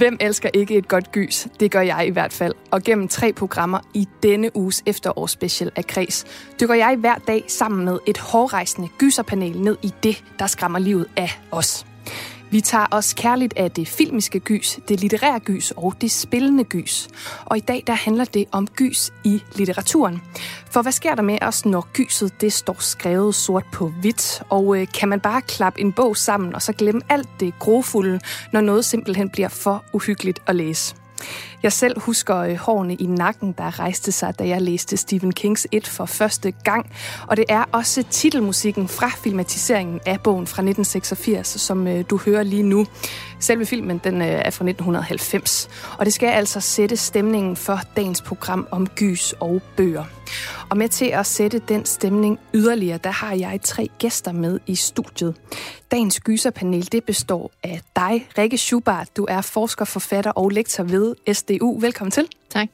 Hvem elsker ikke et godt gys? Det gør jeg i hvert fald. Og gennem tre programmer i denne uges efterårsspecial af Kres, dykker jeg hver dag sammen med et hårrejsende gyserpanel ned i det, der skræmmer livet af os. Vi tager os kærligt af det filmiske gys, det litterære gys og det spillende gys. Og i dag der handler det om gys i litteraturen. For hvad sker der med os, når gyset det står skrevet sort på hvidt? Og øh, kan man bare klappe en bog sammen og så glemme alt det grofulde, når noget simpelthen bliver for uhyggeligt at læse? Jeg selv husker øh, hårene i nakken, der rejste sig, da jeg læste Stephen Kings et for første gang. Og det er også titelmusikken fra filmatiseringen af bogen fra 1986, som øh, du hører lige nu. Selve filmen den øh, er fra 1990, og det skal altså sætte stemningen for dagens program om gys og bøger. Og med til at sætte den stemning yderligere, der har jeg tre gæster med i studiet. Dagens gyserpanel det består af dig, Rikke Schubart. Du er forsker, forfatter og lektor ved SDU. Velkommen til. Tak.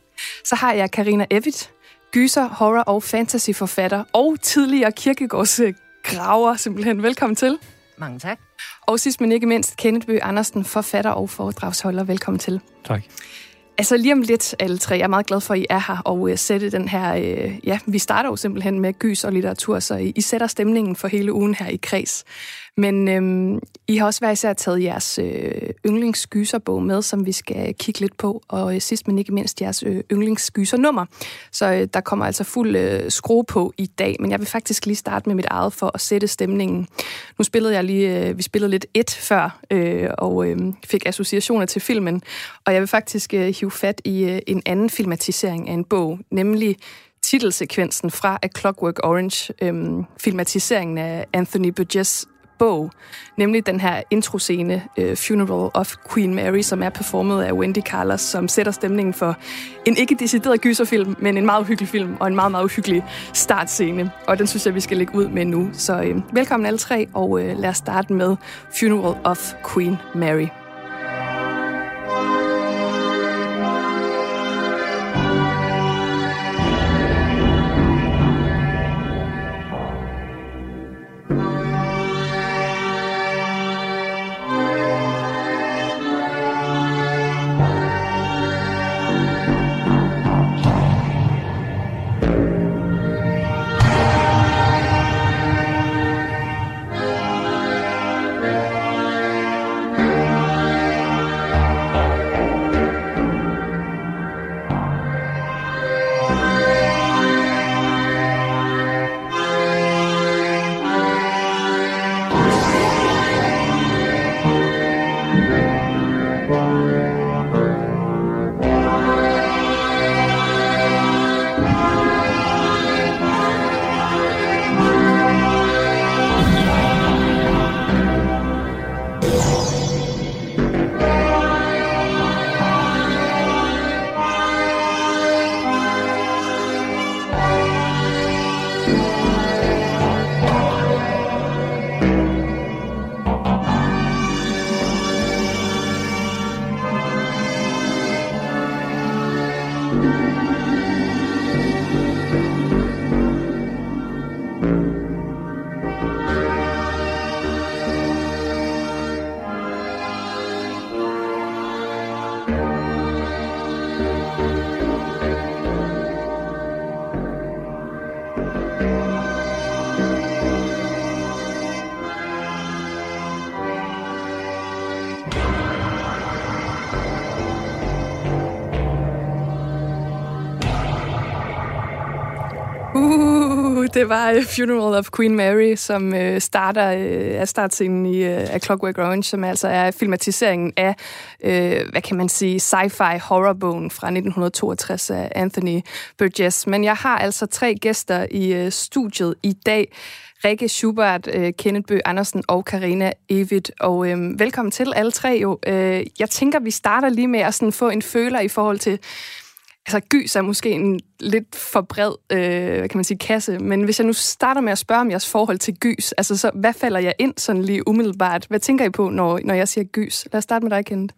Så har jeg Karina Evitt, gyser, horror og fantasy forfatter og tidligere kirkegårds graver simpelthen. Velkommen til. Mange tak. Og sidst men ikke mindst, Kenneth Bøge Andersen, forfatter og foredragsholder. Velkommen til. Tak. Altså lige om lidt, alle tre. Jeg er meget glad for, at I er her og uh, sætte den her... Uh, ja, vi starter jo simpelthen med gys og litteratur, så I, I sætter stemningen for hele ugen her i Kreds. Men øhm, I har også hver især taget jeres øh, yndlingsgyserbog med, som vi skal kigge lidt på, og øh, sidst men ikke mindst jeres øh, yndlingsgysernummer. Så øh, der kommer altså fuld øh, skrue på i dag, men jeg vil faktisk lige starte med mit eget for at sætte stemningen. Nu spillede jeg lige, øh, vi spillede lidt et før, øh, og øh, fik associationer til filmen, og jeg vil faktisk øh, hive fat i øh, en anden filmatisering af en bog, nemlig titelsekvensen fra A Clockwork Orange, øhm, filmatiseringen af Anthony Burgess bog, nemlig den her introscene, uh, Funeral of Queen Mary, som er performet af Wendy Carlos, som sætter stemningen for en ikke decideret gyserfilm, men en meget uhyggelig film, og en meget, meget uhyggelig startscene. Og den synes jeg, vi skal lægge ud med nu. Så uh, velkommen alle tre, og uh, lad os starte med Funeral of Queen Mary. Det var uh, Funeral of Queen Mary, som uh, starter uh, er startscenen i uh, A Clockwork Orange, som altså er filmatiseringen af, uh, hvad kan man sige, sci-fi horrorbogen fra 1962 af Anthony Burgess. Men jeg har altså tre gæster i uh, studiet i dag. Rikke Schubert, uh, Kenneth Bø Andersen og Karina Evit. Og uh, velkommen til alle tre jo. Uh, jeg tænker, vi starter lige med at sådan få en føler i forhold til altså gys er måske en lidt for bred, øh, hvad kan man sige, kasse, men hvis jeg nu starter med at spørge om jeres forhold til gys, altså så, hvad falder jeg ind sådan lige umiddelbart? Hvad tænker I på, når, når jeg siger gys? Lad os starte med dig, Kent.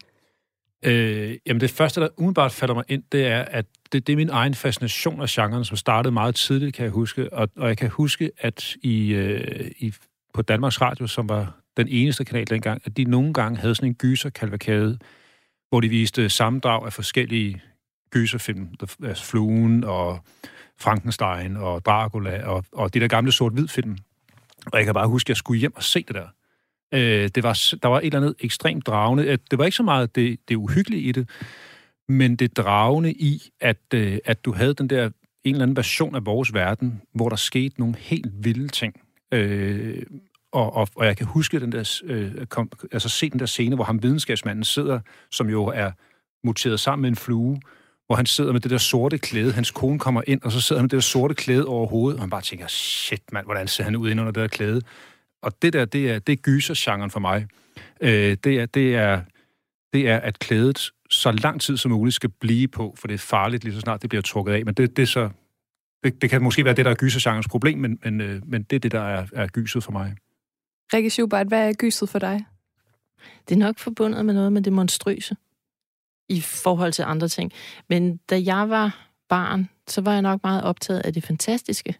Øh, jamen det første, der umiddelbart falder mig ind, det er, at det, det er min egen fascination af genren, som startede meget tidligt, kan jeg huske. Og, og jeg kan huske, at i, øh, i, på Danmarks Radio, som var den eneste kanal dengang, at de nogle gange havde sådan en gyserkalvakade, hvor de viste sammendrag af forskellige gyserfilm, altså Fluen og Frankenstein og Dracula og, og det der gamle sort-hvid film. Og jeg kan bare huske, at jeg skulle hjem og se det der. Øh, det var, der var et eller andet ekstremt dragende. Øh, det var ikke så meget det, det uhyggelige i det, men det dragende i, at, øh, at du havde den der en eller anden version af vores verden, hvor der skete nogle helt vilde ting. Øh, og, og, og jeg kan huske den der, øh, kom, altså se den der scene, hvor ham videnskabsmanden sidder, som jo er muteret sammen med en flue, hvor han sidder med det der sorte klæde. Hans kone kommer ind, og så sidder han med det der sorte klæde over hovedet, og han bare tænker, shit mand, hvordan ser han ud ind under det der klæde? Og det der, det er, det er gysergenren for mig. Øh, det, er, det, er, det er, at klædet så lang tid som muligt skal blive på, for det er farligt lige så snart det bliver trukket af. Men det, det er så... Det, det kan måske være det, der er gysergenrens problem, men, men, øh, men det er det, der er, er gyset for mig. Rikke Schubert, hvad er gyset for dig? Det er nok forbundet med noget med det monstrøse i forhold til andre ting. Men da jeg var barn, så var jeg nok meget optaget af det fantastiske,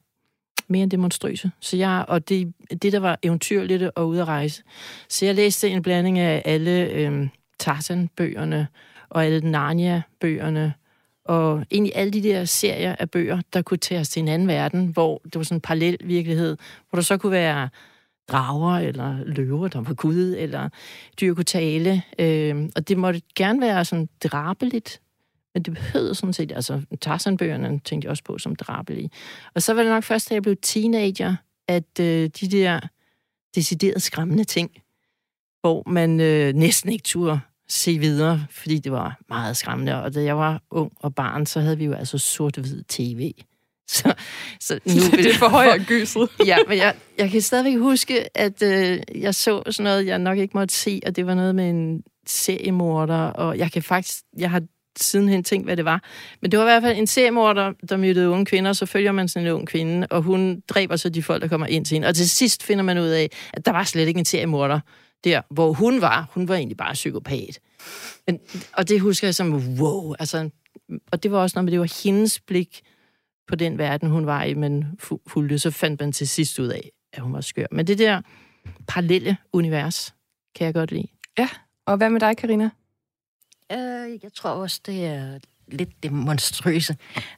mere end det monstrøse. Så jeg, og det, det, der var eventyrligt og ude at rejse. Så jeg læste en blanding af alle øh, Tarzan-bøgerne, og alle Narnia-bøgerne, og egentlig alle de der serier af bøger, der kunne tage os til en anden verden, hvor det var sådan en parallel virkelighed, hvor der så kunne være drager, eller løver, der var gud, eller dyr kunne tale. Øh, og det måtte gerne være sådan drabeligt, men det behøvede sådan set, altså Tarzan-bøgerne tænkte jeg også på som drabelige. Og så var det nok først, da jeg blev teenager, at øh, de der deciderede skræmmende ting, hvor man øh, næsten ikke turde se videre, fordi det var meget skræmmende. Og da jeg var ung og barn, så havde vi jo altså sort-hvid tv. Så, så nu det er for højere gyset. ja, men jeg, jeg kan stadigvæk huske, at øh, jeg så sådan noget, jeg nok ikke måtte se, og det var noget med en seriemorder, og jeg kan faktisk, jeg har sidenhen tænkt, hvad det var. Men det var i hvert fald en seriemorder, der myrdede unge kvinder, så følger man sådan en ung kvinde, og hun dræber så de folk, der kommer ind til hende. Og til sidst finder man ud af, at der var slet ikke en seriemorder der, hvor hun var. Hun var egentlig bare psykopat. Men, og det husker jeg som, wow, altså, og det var også noget med, det var hendes blik på den verden, hun var i, men fulgte, så fandt man til sidst ud af, at hun var skør. Men det der parallelle univers, kan jeg godt lide. Ja, og hvad med dig, Karina? Uh, jeg tror også, det er lidt det monstrøse.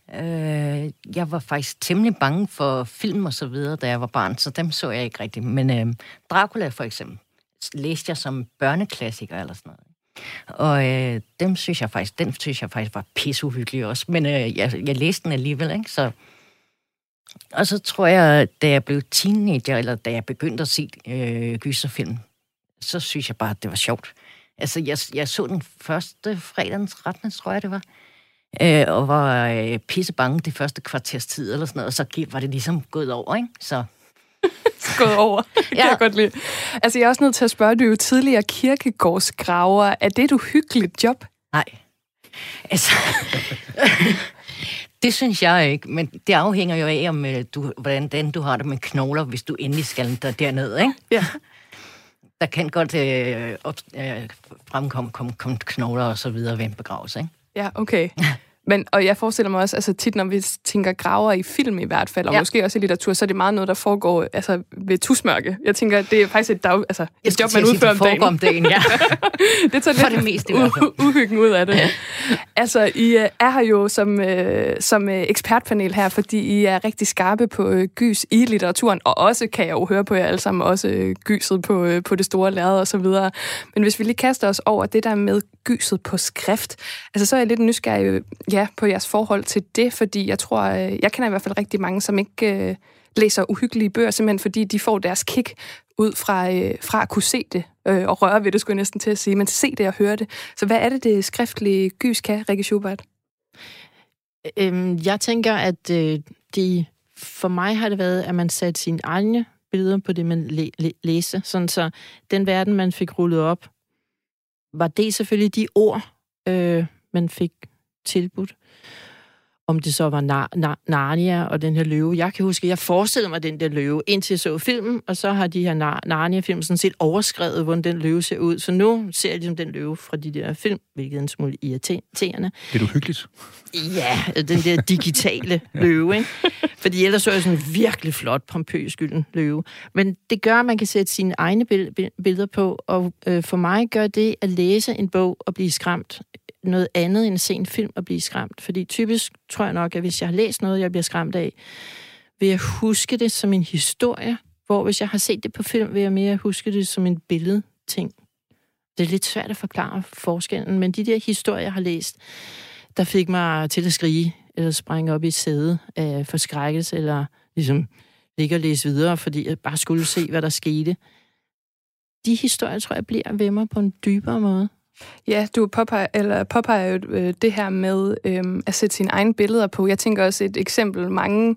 Uh, jeg var faktisk temmelig bange for film og så videre, da jeg var barn, så dem så jeg ikke rigtigt. Men uh, Dracula for eksempel læste jeg som børneklassiker eller sådan noget. Og øh, dem synes jeg faktisk, den synes jeg faktisk var pisseuhyggelig også. Men øh, jeg, jeg læste den alligevel, ikke? Så, og så tror jeg, da jeg blev teenager, eller da jeg begyndte at se øh, gyserfilm, så synes jeg bare, at det var sjovt. Altså, jeg, jeg så den første fredag den 13. tror jeg, det var. Øh, og var øh, pisse bange det første kvarters tid, eller sådan noget, og så var det ligesom gået over, ikke? Så gået over. Det kan ja. jeg godt lide. Altså, jeg er også nødt til at spørge, du er jo tidligere kirkegårdsgraver. Er det et uhyggeligt job? Nej. Altså... det synes jeg ikke, men det afhænger jo af, om øh, du, hvordan den, du har det med knogler, hvis du endelig skal der derned, ikke? Ja. Der kan godt øh, op, øh, fremkomme kom, kom knogler og så videre ved en begravelse, ikke? Ja, okay. Men, og jeg forestiller mig også, altså tit når vi tænker graver i film i hvert fald, og ja. måske også i litteratur, så er det meget noget, der foregår altså, ved tusmørke. Jeg tænker, det er faktisk et, dag, altså, et job, man udfører om dagen. om dagen. ja. det tager For det meste u- uhyggen ud af det. Ja. Altså, I uh, er her jo som, uh, som uh, ekspertpanel her, fordi I er rigtig skarpe på uh, gys i litteraturen, og også, kan jeg jo høre på jer alle sammen, også uh, gyset på, uh, på det store lærred og så videre. Men hvis vi lige kaster os over det der med gyset på skrift, altså så er jeg lidt nysgerrig ja, på jeres forhold til det, fordi jeg tror, øh, jeg kender i hvert fald rigtig mange, som ikke øh, læser uhyggelige bøger, simpelthen fordi de får deres kick ud fra, øh, fra at kunne se det, øh, og røre ved det, skulle jeg næsten til at sige, men se det og høre det. Så hvad er det, det skriftlige gys kan, Rikke Schubert? Øhm, jeg tænker, at øh, de, for mig har det været, at man satte sine egne billeder på det, man læ- læ- læser, Sådan så den verden, man fik rullet op, var det selvfølgelig de ord, øh, man fik tilbudt om det så var Nar- Nar- Narnia og den her løve. Jeg kan huske, jeg forestillede mig den der løve, indtil jeg så filmen, og så har de her Nar- Narnia-film sådan set overskrevet, hvordan den løve ser ud. Så nu ser jeg ligesom den løve fra de der film, hvilket er en smule irriterende. Det er uhyggeligt. Ja, den der digitale løve, ikke? Fordi ellers så er jeg sådan en virkelig flot, pompøs gylden løve. Men det gør, at man kan sætte sine egne billeder på, og øh, for mig gør det at læse en bog og blive skræmt noget andet end at se en film og blive skræmt. Fordi typisk tror jeg nok, at hvis jeg har læst noget, jeg bliver skræmt af, vil jeg huske det som en historie, hvor hvis jeg har set det på film, vil jeg mere huske det som en billedting. Det er lidt svært at forklare forskellen, men de der historier, jeg har læst, der fik mig til at skrige, eller springe op i sæde af forskrækkelse, eller ligesom ligge og læse videre, fordi jeg bare skulle se, hvad der skete. De historier, tror jeg, bliver ved mig på en dybere måde. Ja, du påpeger, eller påpeger jo øh, det her med øh, at sætte sine egne billeder på. Jeg tænker også et eksempel, mange,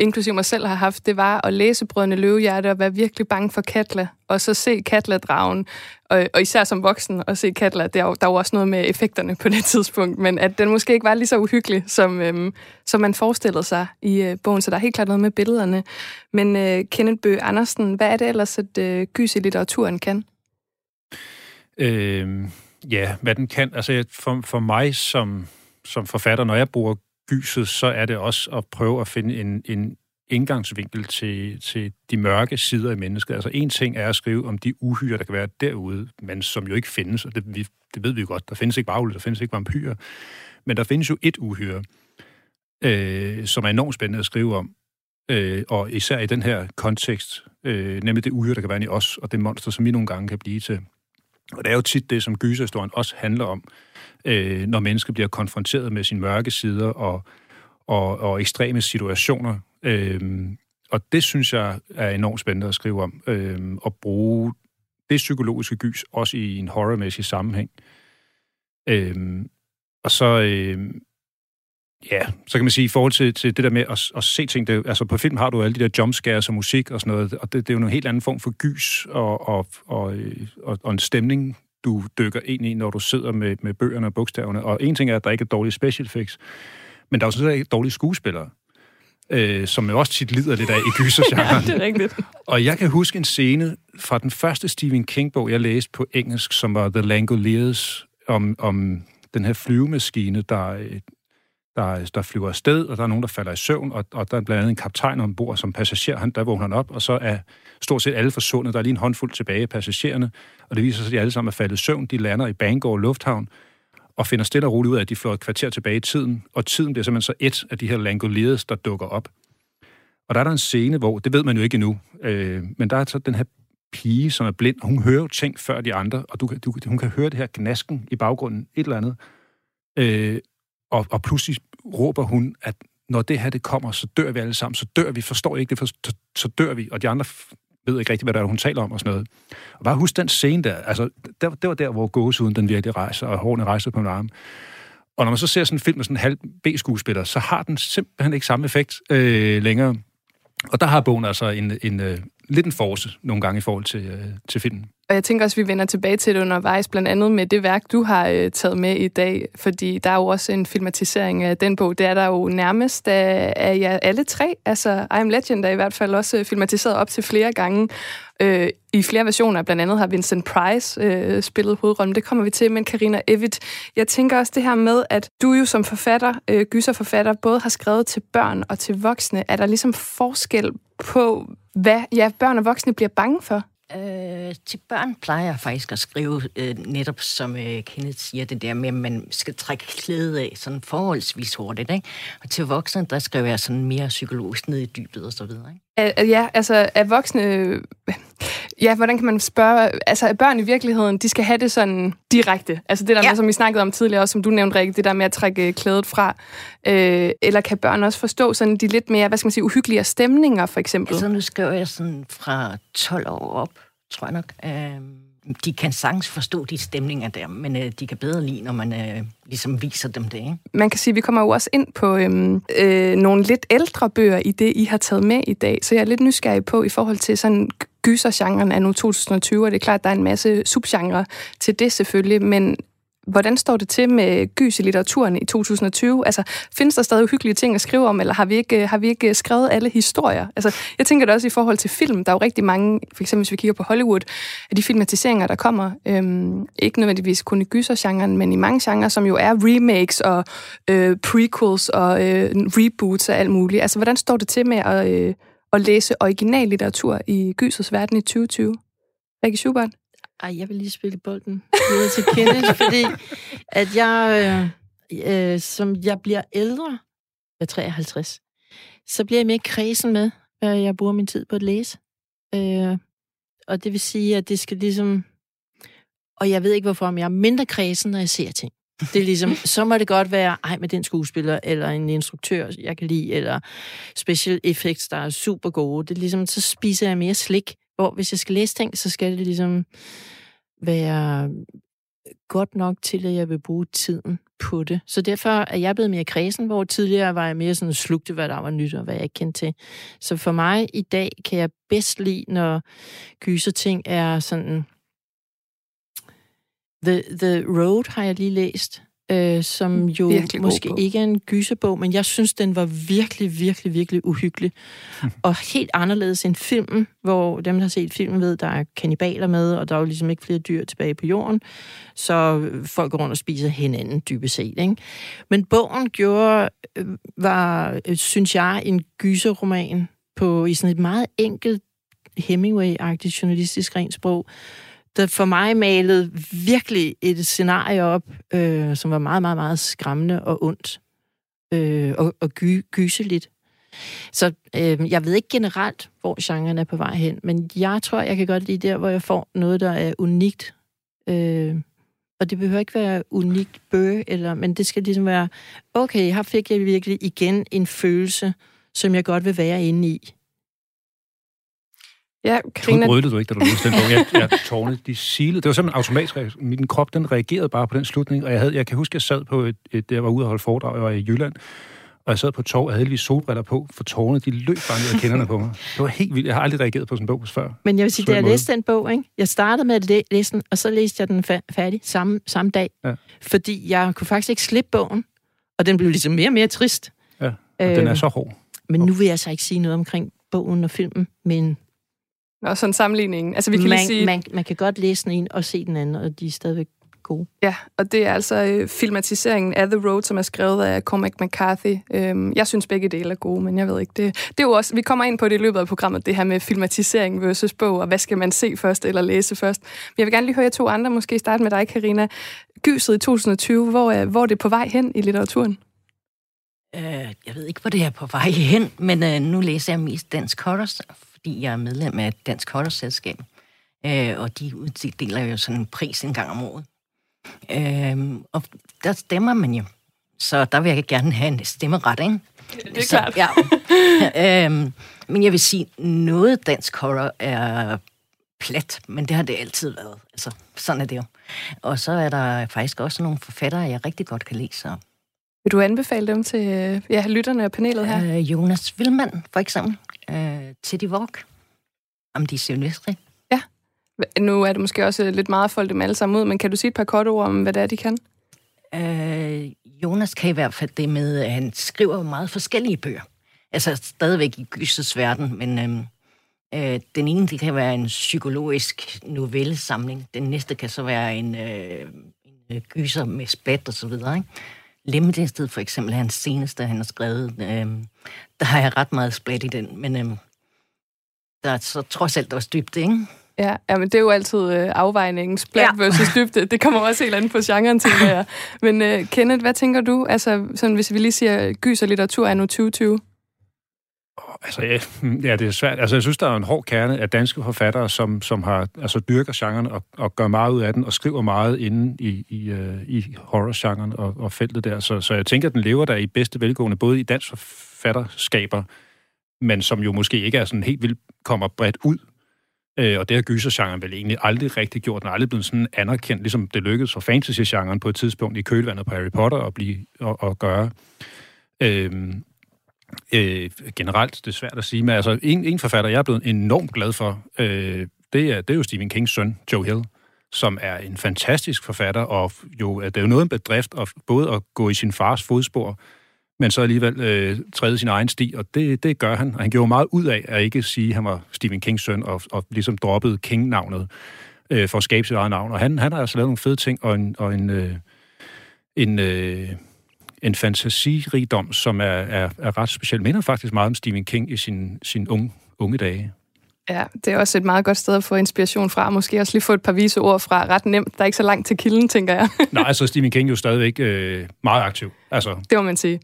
inklusive mig selv, har haft, det var at læse Brødrene Løvehjerte og være virkelig bange for Katla, og så se Katla-dragen, og, og især som voksen, og se Katla, der, der var også noget med effekterne på det tidspunkt, men at den måske ikke var lige så uhyggelig, som, øhm, som man forestillede sig i øh, bogen, så der er helt klart noget med billederne. Men øh, Kenneth Bøge Andersen, hvad er det ellers, at øh, gys i litteraturen kan? Øhm Ja, hvad den kan. Altså for, for mig som, som forfatter, når jeg bruger gyset, så er det også at prøve at finde en, en indgangsvinkel til, til de mørke sider i mennesket. Altså en ting er at skrive om de uhyre, der kan være derude, men som jo ikke findes, og det, vi, det ved vi jo godt. Der findes ikke bagle, der findes ikke vampyrer. Men der findes jo et uhyre, øh, som er enormt spændende at skrive om. Øh, og især i den her kontekst, øh, nemlig det uhyre, der kan være i os, og det monster, som vi nogle gange kan blive til. Og det er jo tit det, som gyserhistorien også handler om, øh, når mennesker bliver konfronteret med sine mørke sider og, og, og ekstreme situationer. Øh, og det synes jeg er enormt spændende at skrive om, øh, og bruge det psykologiske gys også i en horrormæssig sammenhæng. Øh, og så, øh, ja, så kan man sige, i forhold til, til det der med at, at se ting, det, altså på film har du alle de der jumpscares og musik og sådan noget, og det, det er jo en helt anden form for gys og, og, og, og, og en stemning, du dykker ind i, når du sidder med, med bøgerne og bogstaverne. Og en ting er, at der ikke er dårlige special effects, men der er jo sådan set dårlige skuespillere, øh, som jo også tit lider lidt af i gysergenren. ja, det er rigtigt. Og jeg kan huske en scene fra den første Stephen King-bog, jeg læste på engelsk, som var The Langoliers, om, om den her flyvemaskine, der, der, der flyver afsted, og der er nogen, der falder i søvn, og, og der er blandt andet en kaptajn ombord som passager, han, der vågner han op, og så er stort set alle forsvundet. Der er lige en håndfuld tilbage af passagererne, og det viser sig, at de alle sammen er faldet i søvn. De lander i Bangor Lufthavn, og finder stille og roligt ud af, at de flår et kvarter tilbage i tiden, og tiden bliver simpelthen så et af de her Langoliers, der dukker op. Og der er der en scene, hvor, det ved man jo ikke endnu, øh, men der er så den her pige, som er blind, og hun hører jo ting før de andre, og du, du, hun kan høre det her gnasken i baggrunden, et eller andet. Øh, og, og pludselig råber hun, at når det her det kommer, så dør vi alle sammen, så dør vi, forstår ikke det, for, så, dør vi, og de andre ved ikke rigtigt, hvad der er, hun taler om og sådan noget. Og bare husk den scene der, altså, der, det var der, hvor gåsehuden den virkelig rejser, og hårene rejser på min arm. Og når man så ser sådan en film med sådan en halv B-skuespiller, så har den simpelthen ikke samme effekt øh, længere. Og der har bogen altså en, en, en, lidt en force nogle gange i forhold til, øh, til filmen. Og jeg tænker også, at vi vender tilbage til det undervejs, blandt andet med det værk, du har øh, taget med i dag, fordi der er jo også en filmatisering af den bog. Det er der jo nærmest af, af ja, alle tre. Altså, I Am Legend er i hvert fald også øh, filmatiseret op til flere gange. Øh, I flere versioner, blandt andet har Vincent Price øh, spillet hovedrollen. Det kommer vi til, men Karina Evitt, jeg tænker også det her med, at du jo som forfatter, øh, gyserforfatter, både har skrevet til børn og til voksne. Er der ligesom forskel på, hvad ja, børn og voksne bliver bange for? Øh, til børn plejer jeg faktisk at skrive øh, netop, som øh, Kenneth siger, det der med, at man skal trække klædet af sådan forholdsvis hurtigt. Ikke? Og til voksne, der skriver jeg sådan mere psykologisk ned i dybet og så videre. Ikke? Ja, altså er voksne... Ja, hvordan kan man spørge... Altså, børn i virkeligheden, de skal have det sådan direkte. Altså det der ja. med, som vi snakkede om tidligere, også som du nævnte, Rikke, det der med at trække klædet fra. Øh, eller kan børn også forstå sådan de lidt mere, hvad skal man sige, uhyggelige stemninger, for eksempel? Altså nu skriver jeg sådan fra 12 år op, tror jeg nok. Øh, de kan sagtens forstå de stemninger der, men øh, de kan bedre lide, når man øh, ligesom viser dem det. Ikke? Man kan sige, at vi kommer jo også ind på øhm, øh, nogle lidt ældre bøger i det, I har taget med i dag. Så jeg er lidt nysgerrig på i forhold til sådan gysergenren af nu 2020, og det er klart, at der er en masse subgenre til det selvfølgelig, men hvordan står det til med gys i litteraturen i 2020? Altså, findes der stadig hyggelige ting at skrive om, eller har vi ikke, har vi ikke øh, skrevet alle historier? Altså, jeg tænker det også i forhold til film. Der er jo rigtig mange, for eksempel hvis vi kigger på Hollywood, af de filmatiseringer, der kommer, øhm, ikke nødvendigvis kun i gysergenren, men i mange genrer, som jo er remakes og øh, prequels og øh, reboots og alt muligt. Altså, hvordan står det til med at, øh, at læse original litteratur i gysers verden i 2020? Rikke Schubert? Ej, jeg vil lige spille bolden videre til Kenneth, fordi at jeg, øh, øh, som jeg bliver ældre, jeg er 53, så bliver jeg mere kredsen med, at jeg bruger min tid på at læse. Øh, og det vil sige, at det skal ligesom... Og jeg ved ikke, hvorfor, men jeg er mindre kredsen, når jeg ser ting. Det er ligesom, så må det godt være, ej, med den skuespiller, eller en instruktør, jeg kan lide, eller special effects, der er super gode. Det er ligesom, så spiser jeg mere slik, hvor hvis jeg skal læse ting, så skal det ligesom være godt nok til, at jeg vil bruge tiden på det. Så derfor er jeg blevet mere kredsen, hvor tidligere var jeg mere sådan slugte, hvad der var nyt og hvad jeg ikke kendte til. Så for mig i dag kan jeg bedst lide, når ting er sådan... The, The Road har jeg lige læst, øh, som jo virkelig måske ikke er en gyserbog, men jeg synes, den var virkelig, virkelig, virkelig uhyggelig. og helt anderledes end filmen, hvor dem, der har set filmen, ved, der er kannibaler med, og der er jo ligesom ikke flere dyr tilbage på jorden, så folk går rundt og spiser hinanden, dybest set. Ikke? Men bogen gjorde, øh, var, øh, synes jeg, en gyserroman på, i sådan et meget enkelt Hemingway-agtigt journalistisk rent sprog, der for mig malede virkelig et scenarie op, øh, som var meget, meget, meget skræmmende og ondt. Øh, og, og gy, gyseligt. Så øh, jeg ved ikke generelt, hvor genren er på vej hen, men jeg tror, jeg kan godt lide der, hvor jeg får noget, der er unikt. Øh, og det behøver ikke være unikt bøge, eller, men det skal ligesom være, okay, her fik jeg virkelig igen en følelse, som jeg godt vil være inde i. Ja, Karina... Rødte du ikke, da du læste den bog? Jeg, jeg tårnede, de silede. Det var simpelthen automatisk. Min krop, den reagerede bare på den slutning. Og jeg, havde, jeg kan huske, jeg sad på et, et jeg var ude og holde foredrag, jeg var i Jylland, og jeg sad på tog og havde heldigvis solbriller på, for tårne, de løb bare ned af kenderne på mig. Det var helt vildt. Jeg har aldrig reageret på sådan en bog før. Men jeg vil sige, da jeg læste den bog, ikke? jeg startede med at læse den, og så læste jeg den færdig samme, samme dag. Ja. Fordi jeg kunne faktisk ikke slippe bogen, og den blev ligesom mere og mere trist. Ja, og øh, den er øhm, så hård. Men nu vil jeg så ikke sige noget omkring bogen og filmen, men og sådan en sammenligning. Altså, vi kan man, lige sige... man, man kan godt læse den ene og se den anden, og de er stadigvæk gode. Ja, og det er altså øh, filmatiseringen af The Road, som er skrevet af Cormac McCarthy. Øhm, jeg synes begge dele er gode, men jeg ved ikke. Det, det er jo også, vi kommer ind på det i løbet af programmet, det her med filmatisering versus bog, og hvad skal man se først eller læse først. Men jeg vil gerne lige høre jer to andre, måske starte med dig, Karina. Gyset i 2020, hvor, er, hvor er det på vej hen i litteraturen? Uh, jeg ved ikke, hvor det er på vej hen, men uh, nu læser jeg mest dansk horror, fordi jeg er medlem af et dansk Selskab. Øh, og de uddeler jo sådan en pris en gang om året. Øh, og der stemmer man jo. Så der vil jeg gerne have en stemmeret, ikke? Det er så, klart. Ja. øh, men jeg vil sige, noget dansk horror er plat, men det har det altid været. Altså, sådan er det jo. Og så er der faktisk også nogle forfattere, jeg rigtig godt kan lide. Så. Vil du anbefale dem til ja, lytterne og panelet her? Øh, Jonas Villmann, for eksempel øh, Teddy Walk, om de silvestre. Ja, nu er det måske også lidt meget at folde dem alle sammen ud, men kan du sige et par korte ord om, hvad det er, de kan? Øh, Jonas kan i hvert fald det med, at han skriver meget forskellige bøger. Altså stadigvæk i gysets verden, men øh, øh, den ene det kan være en psykologisk novellesamling. Den næste kan så være en, øh, en øh, gyser med spat og så videre. Ikke? Lemmetestet for eksempel er hans seneste, han har skrevet. Øh, der har jeg ret meget splat i den, men øh, der er så trods alt også dybde, ikke? Ja, ja, men det er jo altid øh, afvejningen, splat ja. versus dybde. Det kommer også helt andet på genren, til jeg. Men øh, Kenneth, hvad tænker du? Altså, sådan, hvis vi lige siger gys og litteratur er nu 2020. Altså, ja, ja, det er svært. Altså, jeg synes, der er en hård kerne af danske forfattere, som, som har, altså, dyrker genren og, og gør meget ud af den, og skriver meget inde i, i, øh, i horror-genren og, og feltet der. Så, så jeg tænker, at den lever der i bedste velgående, både i dansk forfatterskaber, men som jo måske ikke er sådan helt vildt kommer bredt ud. Øh, og det har gysergenren vel egentlig aldrig rigtig gjort. Den er aldrig blevet sådan anerkendt, ligesom det lykkedes for fantasy-genren på et tidspunkt i kølvandet på Harry Potter at, blive, at, at gøre. Øh, Øh, generelt, det er svært at sige, men altså, en, en forfatter, jeg er blevet enormt glad for, øh, det, er, det er jo Stephen Kings søn, Joe Hill, som er en fantastisk forfatter, og jo, det er jo noget en bedrift, at både at gå i sin fars fodspor, men så alligevel øh, træde sin egen sti, og det, det gør han. Og han gjorde meget ud af at ikke sige, at han var Stephen Kings søn, og, og ligesom droppede King-navnet øh, for at skabe sit eget navn. Og han, han har altså lavet nogle fede ting, og en, og en, øh, en, øh, en fantasirigdom, som er, er, er ret speciel. Minder faktisk meget om Stephen King i sin, sin unge, unge dage. Ja, det er også et meget godt sted at få inspiration fra. Måske også lige få et par vise ord fra. Ret nemt. Der er ikke så langt til kilden, tænker jeg. Nej, altså Stephen King er jo stadigvæk øh, meget aktiv. Altså. Det må man sige.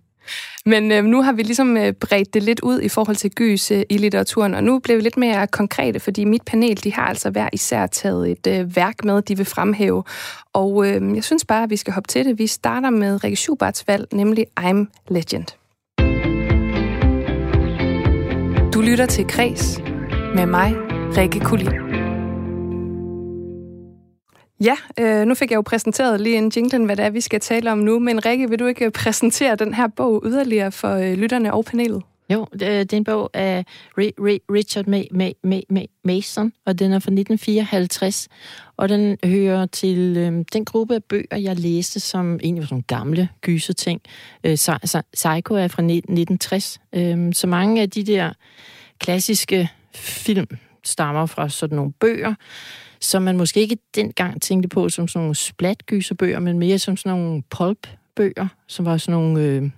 Men øh, nu har vi ligesom øh, bredt det lidt ud i forhold til gys øh, i litteraturen, og nu bliver vi lidt mere konkrete, fordi mit panel, de har altså hver især taget et øh, værk med, de vil fremhæve. Og øh, jeg synes bare, at vi skal hoppe til det. Vi starter med Rikke Schuberts valg, nemlig I'm Legend. Du lytter til Kres med mig, Rikke Kulin. Ja, øh, nu fik jeg jo præsenteret lige en jinglen, hvad det er, vi skal tale om nu. Men Rikke, vil du ikke øh, præsentere den her bog yderligere for øh, lytterne og panelet? Jo, det øh, er en bog af Richard Mason, og den er fra 1954, og den hører til øh, den gruppe af bøger, jeg læste, som egentlig var sådan gamle gyseting. Øh, Psycho er fra 1960, øh, så mange af de der klassiske film stammer fra sådan nogle bøger, som man måske ikke dengang tænkte på som sådan nogle splatgyserbøger, men mere som sådan nogle pulp-bøger, som var sådan nogle øh,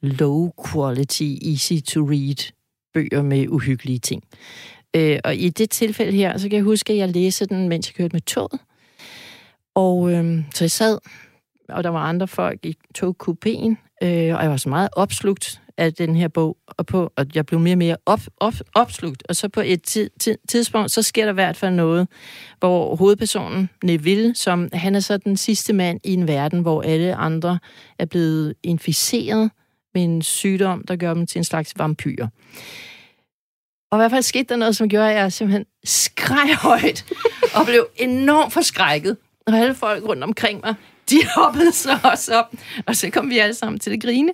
low quality, easy to read bøger med uhyggelige ting. Øh, og i det tilfælde her, så kan jeg huske, at jeg læste den, mens jeg kørte med toget. Og øh, så jeg sad, og der var andre folk i togkupéen, øh, og jeg var så meget opslugt af den her bog, og, på, og jeg blev mere og mere op, op, opslugt. Og så på et tid, tid, tidspunkt, så sker der i hvert fald noget, hvor hovedpersonen, Neville, som han er så den sidste mand i en verden, hvor alle andre er blevet inficeret med en sygdom, der gør dem til en slags vampyr. Og i hvert fald skete der noget, som gjorde, at jeg simpelthen skreg højt og blev enormt forskrækket. Og alle folk rundt omkring mig, de hoppede så også op, og så kom vi alle sammen til det grine.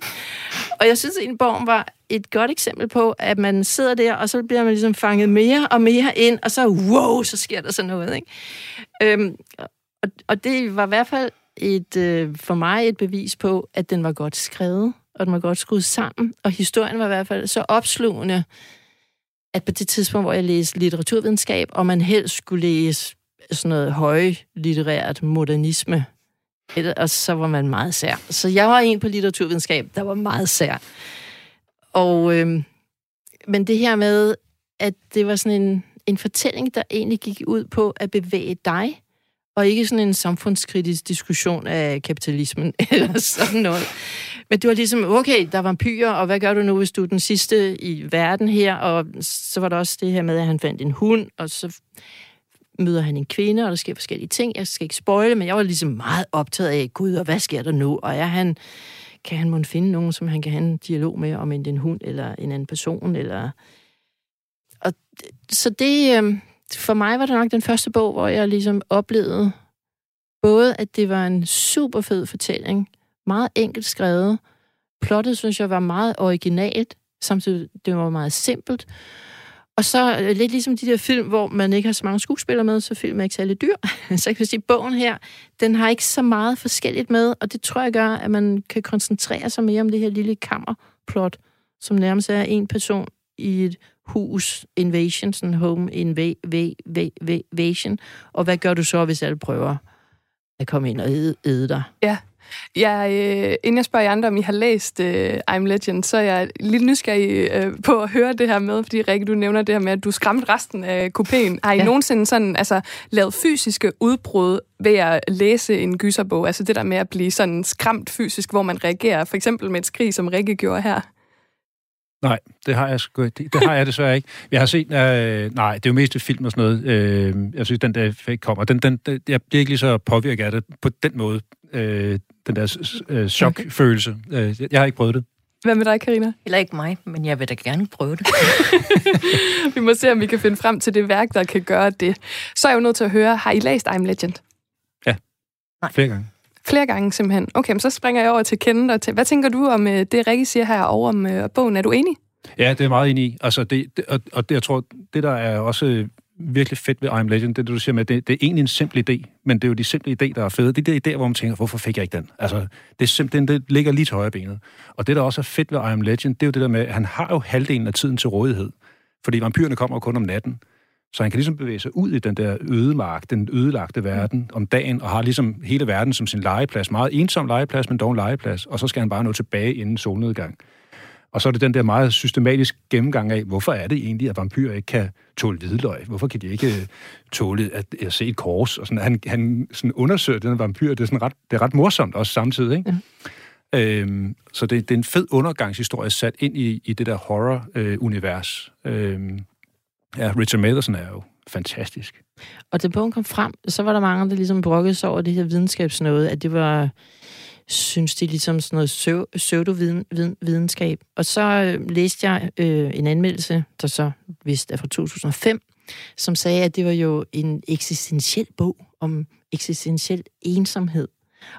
Og jeg synes, at Borg var et godt eksempel på, at man sidder der, og så bliver man ligesom fanget mere og mere ind, og så wow, så sker der så noget. Ikke? Øhm, og, og det var i hvert fald et, øh, for mig et bevis på, at den var godt skrevet, og den var godt skruet sammen, og historien var i hvert fald så opslugende, at på det tidspunkt, hvor jeg læste litteraturvidenskab, og man helst skulle læse sådan noget højlitterært modernisme, og så var man meget sær. Så jeg var en på litteraturvidenskab, der var meget sær. Og, øh, men det her med, at det var sådan en, en fortælling, der egentlig gik ud på at bevæge dig, og ikke sådan en samfundskritisk diskussion af kapitalismen eller sådan noget. Men det var ligesom, okay, der var vampyrer, og hvad gør du nu, hvis du er den sidste i verden her? Og så var der også det her med, at han fandt en hund, og så møder han en kvinde, og der sker forskellige ting. Jeg skal ikke spoile, men jeg var ligesom meget optaget af, gud, og hvad sker der nu? Og er han, kan han måske finde nogen, som han kan have en dialog med, om en, en hund eller en anden person? Eller... Og, så det, øh, for mig var det nok den første bog, hvor jeg ligesom oplevede både, at det var en super fed fortælling, meget enkelt skrevet. Plottet, synes jeg, var meget originalt, samtidig det var meget simpelt. Og så lidt ligesom de der film, hvor man ikke har så mange skuespillere med, så film er ikke særlig dyr. så jeg man sige, at bogen her, den har ikke så meget forskelligt med, og det tror jeg gør, at man kan koncentrere sig mere om det her lille kammerplot, som nærmest er en person i et hus invasion, sådan home invasion. Og hvad gør du så, hvis alle prøver at komme ind og æde, æde dig? Ja, jeg, øh, inden jeg spørger jer andre, om I har læst øh, I'm Legend, så er jeg lidt nysgerrig øh, på at høre det her med, fordi Rikke, du nævner det her med, at du skræmte resten af kupéen. Har I ja. nogensinde sådan, altså, lavet fysiske udbrud ved at læse en gyserbog? Altså det der med at blive sådan skræmt fysisk, hvor man reagerer, for eksempel med et skrig, som Rikke gjorde her? Nej, det har jeg sgu, det, det har jeg desværre ikke. Jeg har set, øh, nej, det er jo mest film og sådan noget. Øh, jeg synes, den der effekt kommer. Den, den, den, jeg bliver ikke lige så påvirket af det på den måde. Øh, den der øh, chokfølelse. Øh, jeg har ikke prøvet det. Hvad med dig, Karina? Heller ikke mig, men jeg vil da gerne prøve det. vi må se, om vi kan finde frem til det værk, der kan gøre det. Så er jeg jo nødt til at høre, har I læst I'm Legend? Ja, Nej. flere gange. Flere gange simpelthen. Okay, men så springer jeg over til Kenneth. Og til, hvad tænker du om øh, det, Rikke siger her over om uh, bogen? Er du enig? Ja, det er meget enig i. Altså, det, det, og, og det, jeg tror, det der er også virkelig fedt ved I'm Legend, det du siger med, det, det er egentlig en simpel idé, men det er jo de simple idéer, der er fede. Det er de idéer, hvor man tænker, hvorfor fik jeg ikke den? Altså, det, er simpelthen, det ligger lige til højre benet. Og det, der også er fedt ved I'm Legend, det er jo det der med, at han har jo halvdelen af tiden til rådighed. Fordi vampyrerne kommer kun om natten. Så han kan ligesom bevæge sig ud i den der ødemark, den ødelagte verden om dagen, og har ligesom hele verden som sin legeplads. Meget ensom legeplads, men dog en legeplads. Og så skal han bare nå tilbage inden solnedgang. Og så er det den der meget systematisk gennemgang af, hvorfor er det egentlig, at vampyrer ikke kan tåle hvidløg? Hvorfor kan de ikke øh, tåle at, at se et kors? Og sådan, han, han sådan undersøger den vampyr. Det er, sådan ret, det er ret morsomt også samtidig. Ikke? Ja. Øhm, så det, det er en fed undergangshistorie sat ind i, i det der horror-univers. Øh, øhm, ja, Richard Matheson er jo fantastisk. Og da bogen kom frem, så var der mange, der ligesom brokkede sig over det her videnskabsnåde, at det var synes de ligesom sådan noget pseudo-videnskab. Og så øh, læste jeg øh, en anmeldelse, der så vist er fra 2005, som sagde, at det var jo en eksistentiel bog om eksistentiel ensomhed.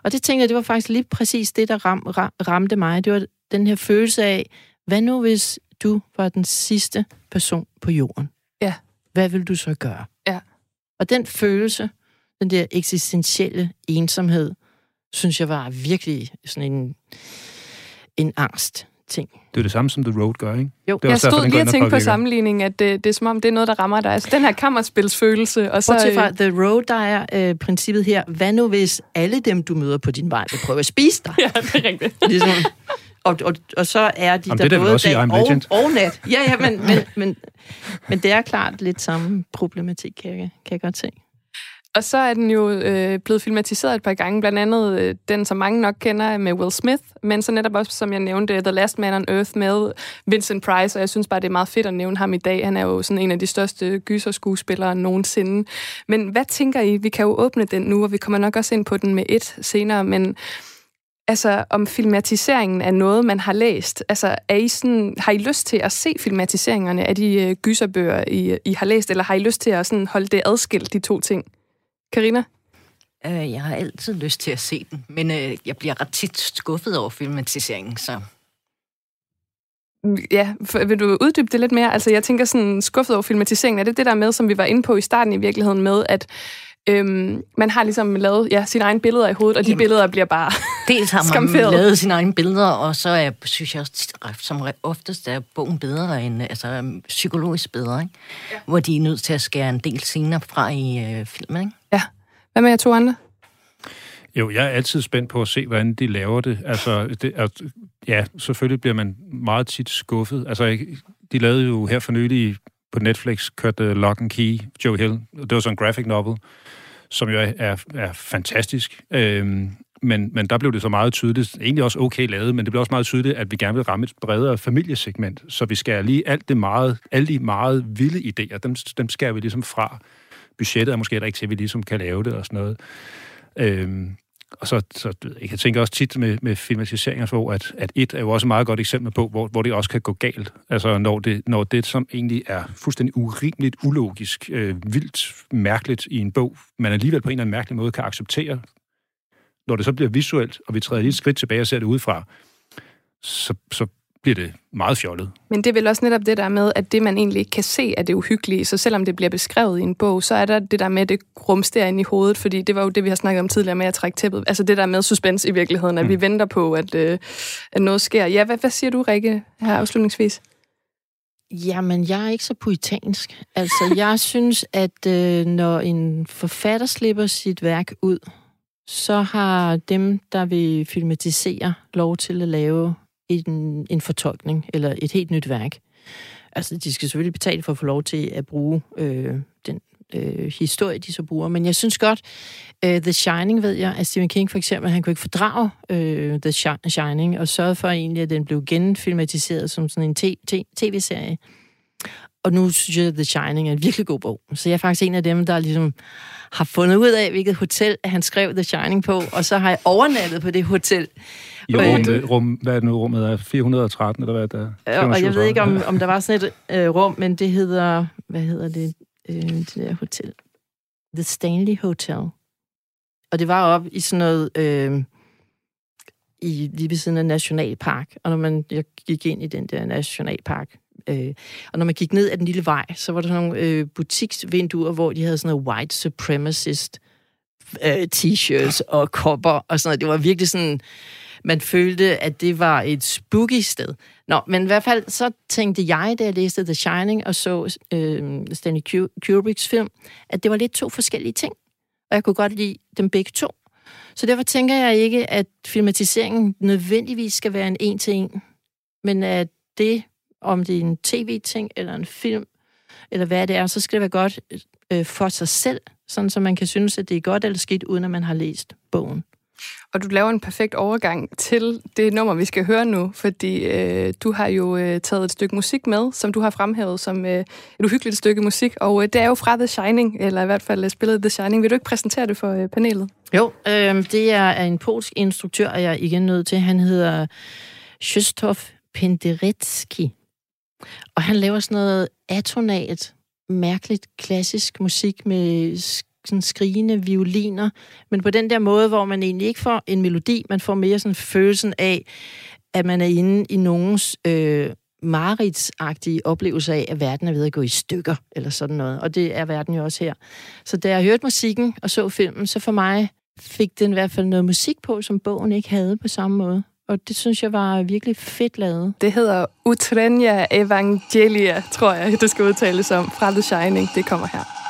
Og det tænkte jeg, det var faktisk lige præcis det, der ram, ram, ramte mig. Det var den her følelse af, hvad nu hvis du var den sidste person på jorden? Ja. Hvad vil du så gøre? Ja. Og den følelse, den der eksistentielle ensomhed, synes jeg var virkelig sådan en, en angst ting. Det er det samme, som The Road gør, ikke? Jo, det jeg stod derfor, lige og tænkte på sammenligning, at det, det er som om, det er noget, der rammer dig. Altså den her kammerspilsfølelse. Og så, Bortset fra The Road, der er øh, princippet her. Hvad nu, hvis alle dem, du møder på din vej, vil prøve at spise dig? ja, det er rigtigt. ligesom, og, og, og så er de Jamen, der både dag og, og nat. Ja, ja, men, men, men, men det er klart lidt samme problematik, kan jeg, kan jeg godt se. Og så er den jo øh, blevet filmatiseret et par gange, blandt andet øh, den, som mange nok kender med Will Smith, men så netop også, som jeg nævnte, The Last Man on Earth med Vincent Price, og jeg synes bare, det er meget fedt at nævne ham i dag. Han er jo sådan en af de største gyserskuespillere nogensinde. Men hvad tænker I? Vi kan jo åbne den nu, og vi kommer nok også ind på den med et senere, men altså om filmatiseringen er noget, man har læst. Altså, er I sådan, har I lyst til at se filmatiseringerne af de øh, gyserbøger, I, I har læst, eller har I lyst til at sådan holde det adskilt, de to ting? Karina? Øh, jeg har altid lyst til at se den, men øh, jeg bliver ret tit skuffet over filmatiseringen, så... Ja, for, vil du uddybe det lidt mere? Altså, jeg tænker sådan, skuffet over filmatiseringen, er det det der med, som vi var inde på i starten i virkeligheden med, at øhm, man har ligesom lavet ja, sine egne billeder i hovedet, og de Jamen, billeder bliver bare Dels har man lavet sine egne billeder, og så er, synes jeg som oftest er bogen bedre end, altså psykologisk bedre, ikke? Ja. hvor de er nødt til at skære en del scener fra i øh, filmen. Ikke? Hvad med jer to andre? Jo, jeg er altid spændt på at se, hvordan de laver det. Altså, det, at, ja, selvfølgelig bliver man meget tit skuffet. Altså, de lavede jo her for nylig på Netflix, kørte øh, Lock and Key, Joe Hill. Det var sådan en graphic novel, som jo er, er, er fantastisk. Øhm, men, men der blev det så meget tydeligt, egentlig også okay lavet, men det blev også meget tydeligt, at vi gerne vil ramme et bredere familiesegment, så vi skærer lige alt det meget, alle de meget vilde idéer, dem, dem skærer vi ligesom fra. Budgettet er måske ikke til, at vi ligesom kan lave det og sådan noget. Øhm, og så, så jeg tænker også tit med, med filmatiseringer, hvor at, at et er jo også et meget godt eksempel på, hvor, hvor det også kan gå galt. Altså når det, når det, som egentlig er fuldstændig urimeligt, ulogisk, øh, vildt, mærkeligt i en bog, man alligevel på en eller anden mærkelig måde kan acceptere, når det så bliver visuelt, og vi træder lige et skridt tilbage og ser det udefra, så, så bliver det meget fjollet. Men det er vel også netop det der med, at det, man egentlig ikke kan se, er det uhyggelige. Så selvom det bliver beskrevet i en bog, så er der det der med, at det rumsterer ind i hovedet, fordi det var jo det, vi har snakket om tidligere med at trække tæppet. Altså det der med suspense i virkeligheden, at mm. vi venter på, at, øh, at noget sker. Ja, hvad, hvad siger du, Rikke, her afslutningsvis? Jamen, jeg er ikke så poetansk. Altså, jeg synes, at øh, når en forfatter slipper sit værk ud, så har dem, der vil filmatisere, lov til at lave en, en fortolkning eller et helt nyt værk. Altså, de skal selvfølgelig betale for at få lov til at bruge øh, den øh, historie, de så bruger. Men jeg synes godt, øh, The Shining, ved jeg, at Stephen King for eksempel, han kunne ikke fordrage øh, The Shining, og sørgede for egentlig, at den blev genfilmatiseret som sådan en tv-serie. Og nu synes jeg, at The Shining er en virkelig god bog. Så jeg er faktisk en af dem, der ligesom har fundet ud af, hvilket hotel han skrev The Shining på, og så har jeg overnattet på det hotel. I rum, rum, hvad er det nu, rummet er? 413, eller hvad er det? Ja, og jeg ved ikke, om, om der var sådan et øh, rum, men det hedder, hvad hedder det, øh, det der hotel? The Stanley Hotel. Og det var op i sådan noget, øh, i, lige ved siden af Nationalpark. Og når man, jeg gik ind i den der Nationalpark, Øh, og når man gik ned ad den lille vej, så var der sådan nogle øh, butiksvinduer, hvor de havde sådan noget white supremacist øh, t-shirts og kopper og sådan noget. Det var virkelig sådan, man følte, at det var et spooky sted. Nå, men i hvert fald så tænkte jeg, da jeg læste The Shining og så øh, Stanley Kubricks film, at det var lidt to forskellige ting. Og jeg kunne godt lide dem begge to. Så derfor tænker jeg ikke, at filmatiseringen nødvendigvis skal være en en-til-en, men at det, om det er en tv-ting eller en film, eller hvad det er, så skal det være godt øh, for sig selv, sådan så man kan synes, at det er godt eller skidt, uden at man har læst bogen. Og du laver en perfekt overgang til det nummer, vi skal høre nu, fordi øh, du har jo øh, taget et stykke musik med, som du har fremhævet som øh, et uhyggeligt stykke musik, og øh, det er jo fra The Shining, eller i hvert fald øh, spillet The Shining. Vil du ikke præsentere det for øh, panelet? Jo, øh, det er en polsk instruktør, og jeg er igen nødt til. Han hedder Krzysztof Penderecki, og han laver sådan noget atonalt, mærkeligt klassisk musik med sådan skrigende violiner, men på den der måde, hvor man egentlig ikke får en melodi, man får mere sådan følelsen af, at man er inde i nogens øh, mareridsagtige oplevelse af, at verden er ved at gå i stykker, eller sådan noget. Og det er verden jo også her. Så da jeg hørte musikken og så filmen, så for mig fik den i hvert fald noget musik på, som bogen ikke havde på samme måde. Og det synes jeg var virkelig fedt lavet. Det hedder Utrenia Evangelia, tror jeg, det skal udtales om, fra The Shining. Det kommer her.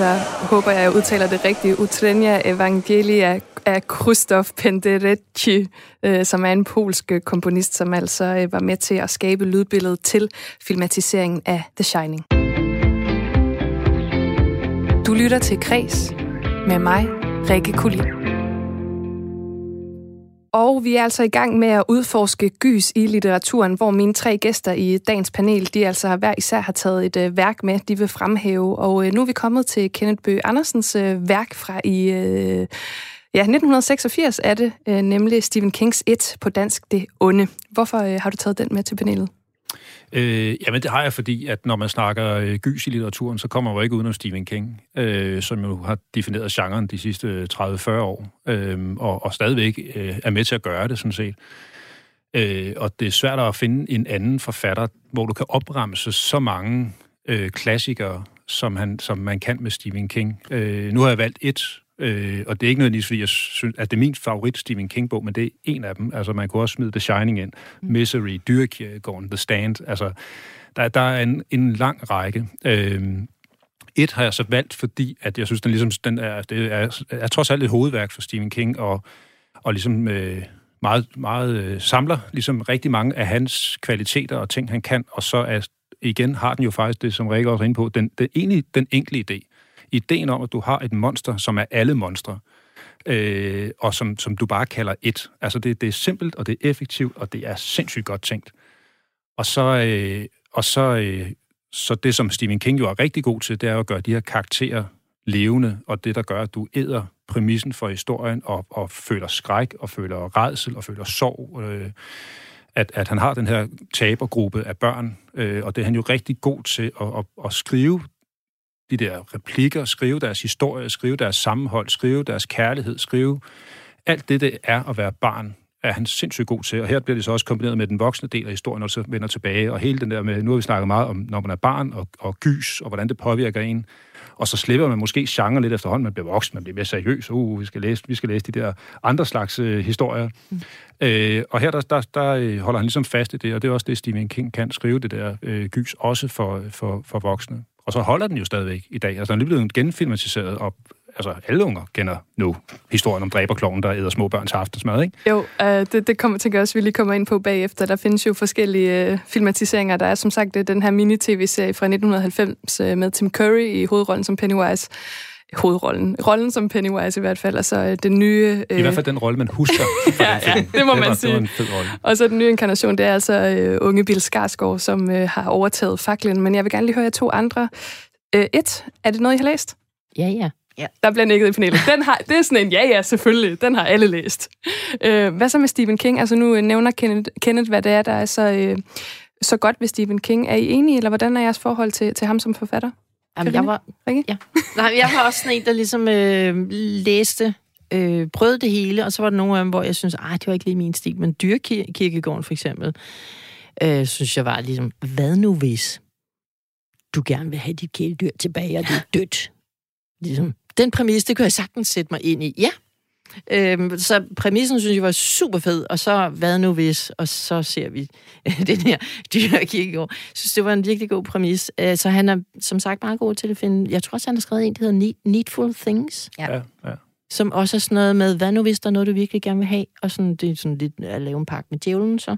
Altså, håber jeg, jeg udtaler det rigtigt, Utrenia Evangelia af Krzysztof Penderecki, øh, som er en polsk komponist, som altså øh, var med til at skabe lydbilledet til filmatiseringen af The Shining. Du lytter til Kres med mig, Rikke Kulin. Og vi er altså i gang med at udforske gys i litteraturen, hvor mine tre gæster i dagens panel, de altså hver især har taget et øh, værk med, de vil fremhæve. Og øh, nu er vi kommet til Kenneth Bøge Andersens øh, værk fra i... Ja, 1986 er det, nemlig Stephen Kings Et på dansk Det Onde. Hvorfor har du taget den med til panelet? Øh, jamen, det har jeg, fordi at når man snakker øh, gys i litteraturen, så kommer man jo ikke udenom Stephen King, øh, som jo har defineret genren de sidste øh, 30-40 år, øh, og, og stadigvæk øh, er med til at gøre det, sådan set. Øh, og det er svært at finde en anden forfatter, hvor du kan opremse så mange øh, klassikere, som, han, som man kan med Stephen King. Øh, nu har jeg valgt et, Øh, og det er ikke nødvendigvis, fordi jeg synes, at det er min favorit Stephen King-bog, men det er en af dem. Altså, man kunne også smide The Shining ind. Mm. Misery, Dyrkirkegaard, The Stand. Altså, der, der er en, en lang række. Øh, et har jeg så valgt, fordi at jeg synes, den, ligesom, den er, det er, er trods alt et hovedværk for Stephen King, og, og ligesom øh, meget, meget øh, samler ligesom rigtig mange af hans kvaliteter og ting, han kan, og så er igen har den jo faktisk det, som Rikke også er inde på, den, den, egentlig den enkle idé. Ideen om, at du har et monster, som er alle monstre, øh, og som, som du bare kalder et. Altså det, det er simpelt, og det er effektivt, og det er sindssygt godt tænkt. Og så, øh, og så, øh, så det, som Stephen King jo er rigtig god til, det er at gøre de her karakterer levende, og det, der gør, at du æder præmissen for historien, og, og føler skræk, og føler redsel, og føler sorg. Øh, at, at han har den her tabergruppe af børn, øh, og det er han jo rigtig god til at, at, at skrive de der replikker, skrive deres historie, skrive deres sammenhold, skrive deres kærlighed, skrive alt det, det er at være barn, er han sindssygt god til. Og her bliver det så også kombineret med den voksne del af historien, når det vender tilbage. Og hele den der med, nu har vi snakket meget om, når man er barn og, og gys, og hvordan det påvirker en. Og så slipper man måske genre lidt efterhånden, man bliver voksen, man bliver mere seriøs. Uh, vi skal læse, vi skal læse de der andre slags øh, historier. Mm. Øh, og her der, der, der øh, holder han ligesom fast i det, og det er også det, Stephen King kan skrive det der øh, gys, også for, for, for voksne. Og så holder den jo stadigvæk i dag. Altså, den er lige blevet genfilmatiseret, og altså, alle unger kender nu historien om dræberkloven, der æder små børns aftensmad, ikke? Jo, øh, det, det kommer til også, vi lige kommer ind på bagefter. Der findes jo forskellige øh, filmatiseringer. Der er som sagt øh, den her mini-tv-serie fra 1990 øh, med Tim Curry i hovedrollen som Pennywise hovedrollen. Rollen som Pennywise i hvert fald, altså øh, den nye... Øh... I hvert fald den rolle, man husker. ja, ja, det må det man var, sige. Det var en fed rolle. Og så den nye inkarnation, det er altså øh, unge Bill Skarsgård, som øh, har overtaget faklen. Men jeg vil gerne lige høre jer to andre. Øh, et, er det noget, I har læst? Ja, ja. Ja. Der bliver nikket i panelet. Den har, det er sådan en, ja ja, selvfølgelig, den har alle læst. Øh, hvad så med Stephen King? Altså nu nævner Kenneth, Kenneth hvad det er, der er så, øh, så godt ved Stephen King. Er I enige, eller hvordan er jeres forhold til, til ham som forfatter? Jamen, jeg var, ja. Nej, jeg var også sådan en, der ligesom øh, læste, øh, prøvede det hele, og så var der nogle af dem, hvor jeg synes, det var ikke lige min stil, men Dyrkirkegården for eksempel, øh, synes jeg var ligesom, hvad nu hvis du gerne vil have dit kæledyr tilbage, og det er dødt? Ligesom, den præmis, det kunne jeg sagtens sætte mig ind i. Ja. Øhm, så præmissen synes jeg var super fed, og så hvad nu hvis, og så ser vi den her dyre kirkegård. Jeg synes, det var en virkelig god præmis. Øh, så han er som sagt meget god til at finde, jeg tror også, han har skrevet en, der hedder Needful Things. Ja, ja. Som også er sådan noget med, hvad nu hvis der er noget, du virkelig gerne vil have, og sådan, det er sådan lidt at lave en pakke med djævlen, så.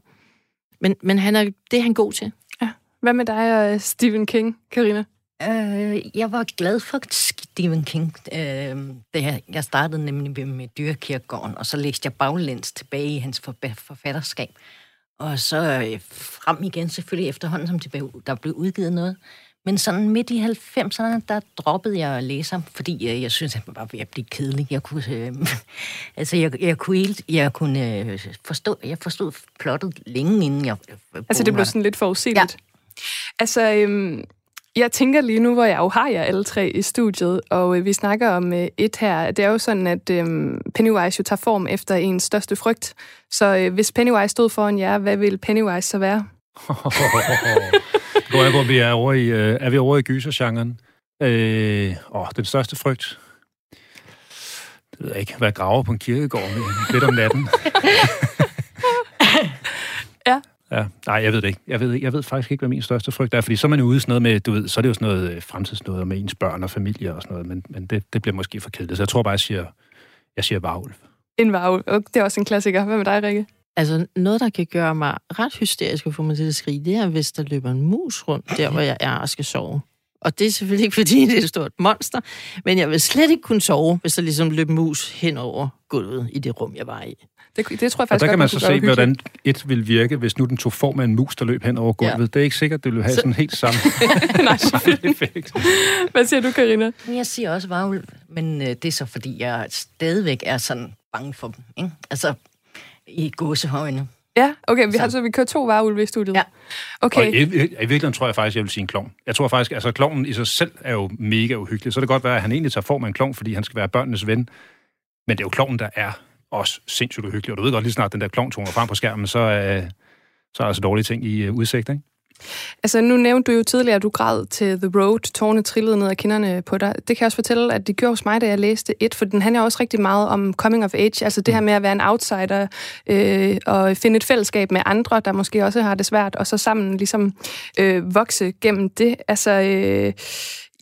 Men, men han er, det er han god til. Ja. Hvad med dig og Stephen King, Karina? Øh, jeg var glad for Stephen King, øh, da jeg, startede nemlig med Dyrekirkegården, og så læste jeg baglæns tilbage i hans forfatterskab. Og så øh, frem igen selvfølgelig efterhånden, som det der blev udgivet noget. Men sådan midt i 90'erne, der droppede jeg at læse ham, fordi øh, jeg synes, at han var ved at blive kedelig. Jeg kunne, øh, altså, jeg, jeg kunne, helt, jeg kunne øh, forstå, jeg forstod plottet længe inden jeg... Øh, altså, det blev sådan lidt forudsigeligt. Ja. Altså, øhm, jeg tænker lige nu, hvor jeg jo har jer alle tre i studiet, og øh, vi snakker om øh, et her. Det er jo sådan, at øh, Pennywise jo tager form efter ens største frygt. Så øh, hvis Pennywise stod foran jer, hvad vil Pennywise så være? Hvor er, vi er, over i, øh, er vi over i gysergenren? Øh, åh, den største frygt. Det ved jeg ikke. Hvad graver på en kirkegård med, lidt om natten. ja. Nej, jeg ved det ikke. Jeg ved, jeg ved faktisk ikke, hvad min største frygt er, fordi så er man ude sådan noget med, du ved, så er det jo sådan noget øh, fremtidsnød med ens børn og familie og sådan noget, men, men det, det bliver måske for kedeligt. Så jeg tror bare, jeg siger, jeg siger varulv. En varulv. Det er også en klassiker. Hvad med dig, Rikke? Altså, noget, der kan gøre mig ret hysterisk og få mig til at skrige, det er, hvis der løber en mus rundt der, hvor jeg er og skal sove. Og det er selvfølgelig ikke, fordi det er et stort monster, men jeg vil slet ikke kunne sove, hvis der ligesom løb mus hen over gulvet i det rum, jeg var i. Det, det tror jeg faktisk og der kan man så se, hyggeligt. hvordan et vil virke, hvis nu den tog form af en mus, der løb hen over gulvet. Ja. Det er ikke sikkert, det vil have så... sådan helt samme, Nej, samme effekt. Hvad siger du, Karina? Jeg siger også varulv, men øh, det er så, fordi jeg stadigvæk er sådan bange for dem. Ikke? Altså, i gåsehøjne. Ja, okay, vi så. har så vi kører to varulve i studiet. Ja. Okay. Og i, i, i virkeligheden tror jeg faktisk, jeg vil sige en klovn. Jeg tror faktisk, altså klovnen i sig selv er jo mega uhyggelig. Så det kan godt være, at han egentlig tager form af en klovn, fordi han skal være børnenes ven. Men det er jo klovnen, der er også sindssygt uhyggelig. Og du ved godt, lige snart den der klovn toner frem på skærmen, så, øh, så er der altså dårlige ting i øh, udsigt, ikke? Altså, nu nævnte du jo tidligere, at du græd til The Road. Tårne trillede ned af kinderne på dig. Det kan jeg også fortælle, at det gjorde hos mig, da jeg læste et, for den handler også rigtig meget om coming of age. Altså det her med at være en outsider øh, og finde et fællesskab med andre, der måske også har det svært, og så sammen ligesom øh, vokse gennem det. Altså... Øh,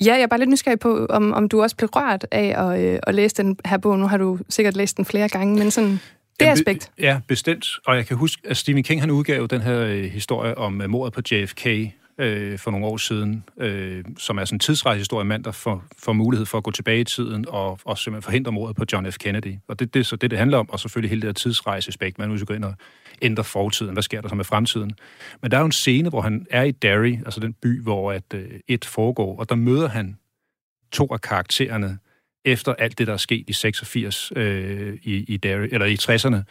Ja, jeg er bare lidt nysgerrig på, om, om du også blev rørt af at, øh, at læse den her bog. Nu har du sikkert læst den flere gange, men sådan det aspekt. Ja, bestemt. Og jeg kan huske, at Stephen King han udgav den her øh, historie om uh, mordet på JFK øh, for nogle år siden, øh, som er sådan en tidsrejsehistorie mand, der får, får mulighed for at gå tilbage i tiden og, og simpelthen forhindre mordet på John F. Kennedy. Og det, det er så det, det handler om, og selvfølgelig hele det her tidsrejseaspekt. Man nu gå ind og ændre fortiden. Hvad sker der så med fremtiden? Men der er jo en scene, hvor han er i Derry, altså den by, hvor at, øh, et foregår, og der møder han to af karaktererne efter alt det, der er sket i 86 øh, i, i Derry, eller i 60'erne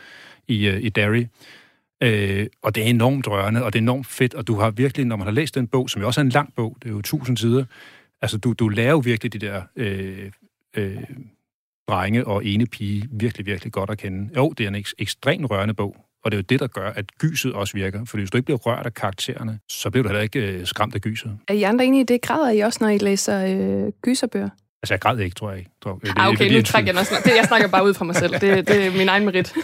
i, øh, i Derry. Øh, og det er enormt rørende, og det er enormt fedt, og du har virkelig, når man har læst den bog, som jo også er en lang bog, det er jo tusind sider, altså du, du lærer jo virkelig de der øh, øh, drenge og ene pige virkelig, virkelig godt at kende. Jo, det er en ek- ekstremt rørende bog, og det er jo det, der gør, at gyset også virker. For hvis du ikke bliver rørt af karaktererne, så bliver du heller ikke øh, skræmt af gyset. Er I andre enige i det? Græder I også, når I læser øh, gyserbøger? Altså, jeg græd ikke, tror jeg ikke. Tror, det, Ah, okay, nu trækker jeg noget. Jeg snakker bare ud fra mig selv. Det, det er min egen merit.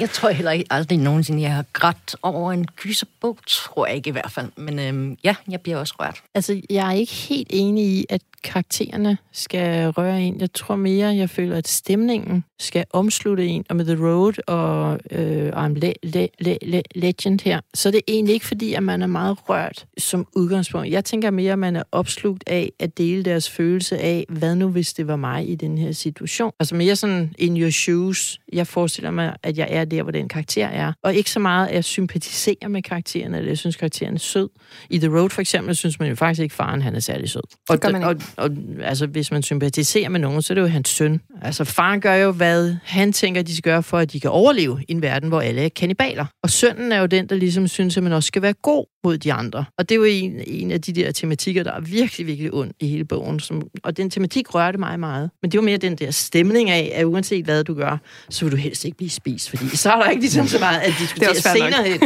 Jeg tror heller ikke aldrig nogensinde, jeg har grædt over en gyserbog, tror jeg ikke i hvert fald. Men øhm, ja, jeg bliver også rørt. Altså, jeg er ikke helt enig i, at karaktererne skal røre en. Jeg tror mere, jeg føler, at stemningen skal omslutte en. Og med The Road og øh, I'm le- le- le- le- Legend her, så er det egentlig ikke fordi, at man er meget rørt som udgangspunkt. Jeg tænker mere, at man er opslugt af at dele deres følelse af, hvad nu hvis det var mig i den her situation. Altså mere sådan in your shoes. Jeg forestiller mig, at jeg er der, hvor den karakter er. Og ikke så meget, at jeg sympatiserer med karakteren, eller jeg synes, karakteren er sød. I The Road for eksempel, synes man jo faktisk ikke, faren han er særlig sød. Og, og, og altså, hvis man sympatiserer med nogen, så er det jo hans søn. Altså, faren gør jo, hvad han tænker, de skal gøre, for at de kan overleve i en verden, hvor alle er kannibaler. Og sønnen er jo den, der ligesom synes, at man også skal være god mod de andre. Og det er jo en, en af de der tematikker, der er virkelig, virkelig ond i hele bogen. Som, og den tematik rørte mig meget. Men det var mere den der stemning af, at uanset hvad du gør, så vil du helst ikke blive spist, fordi så er der ikke ligesom så meget at diskutere senere hen.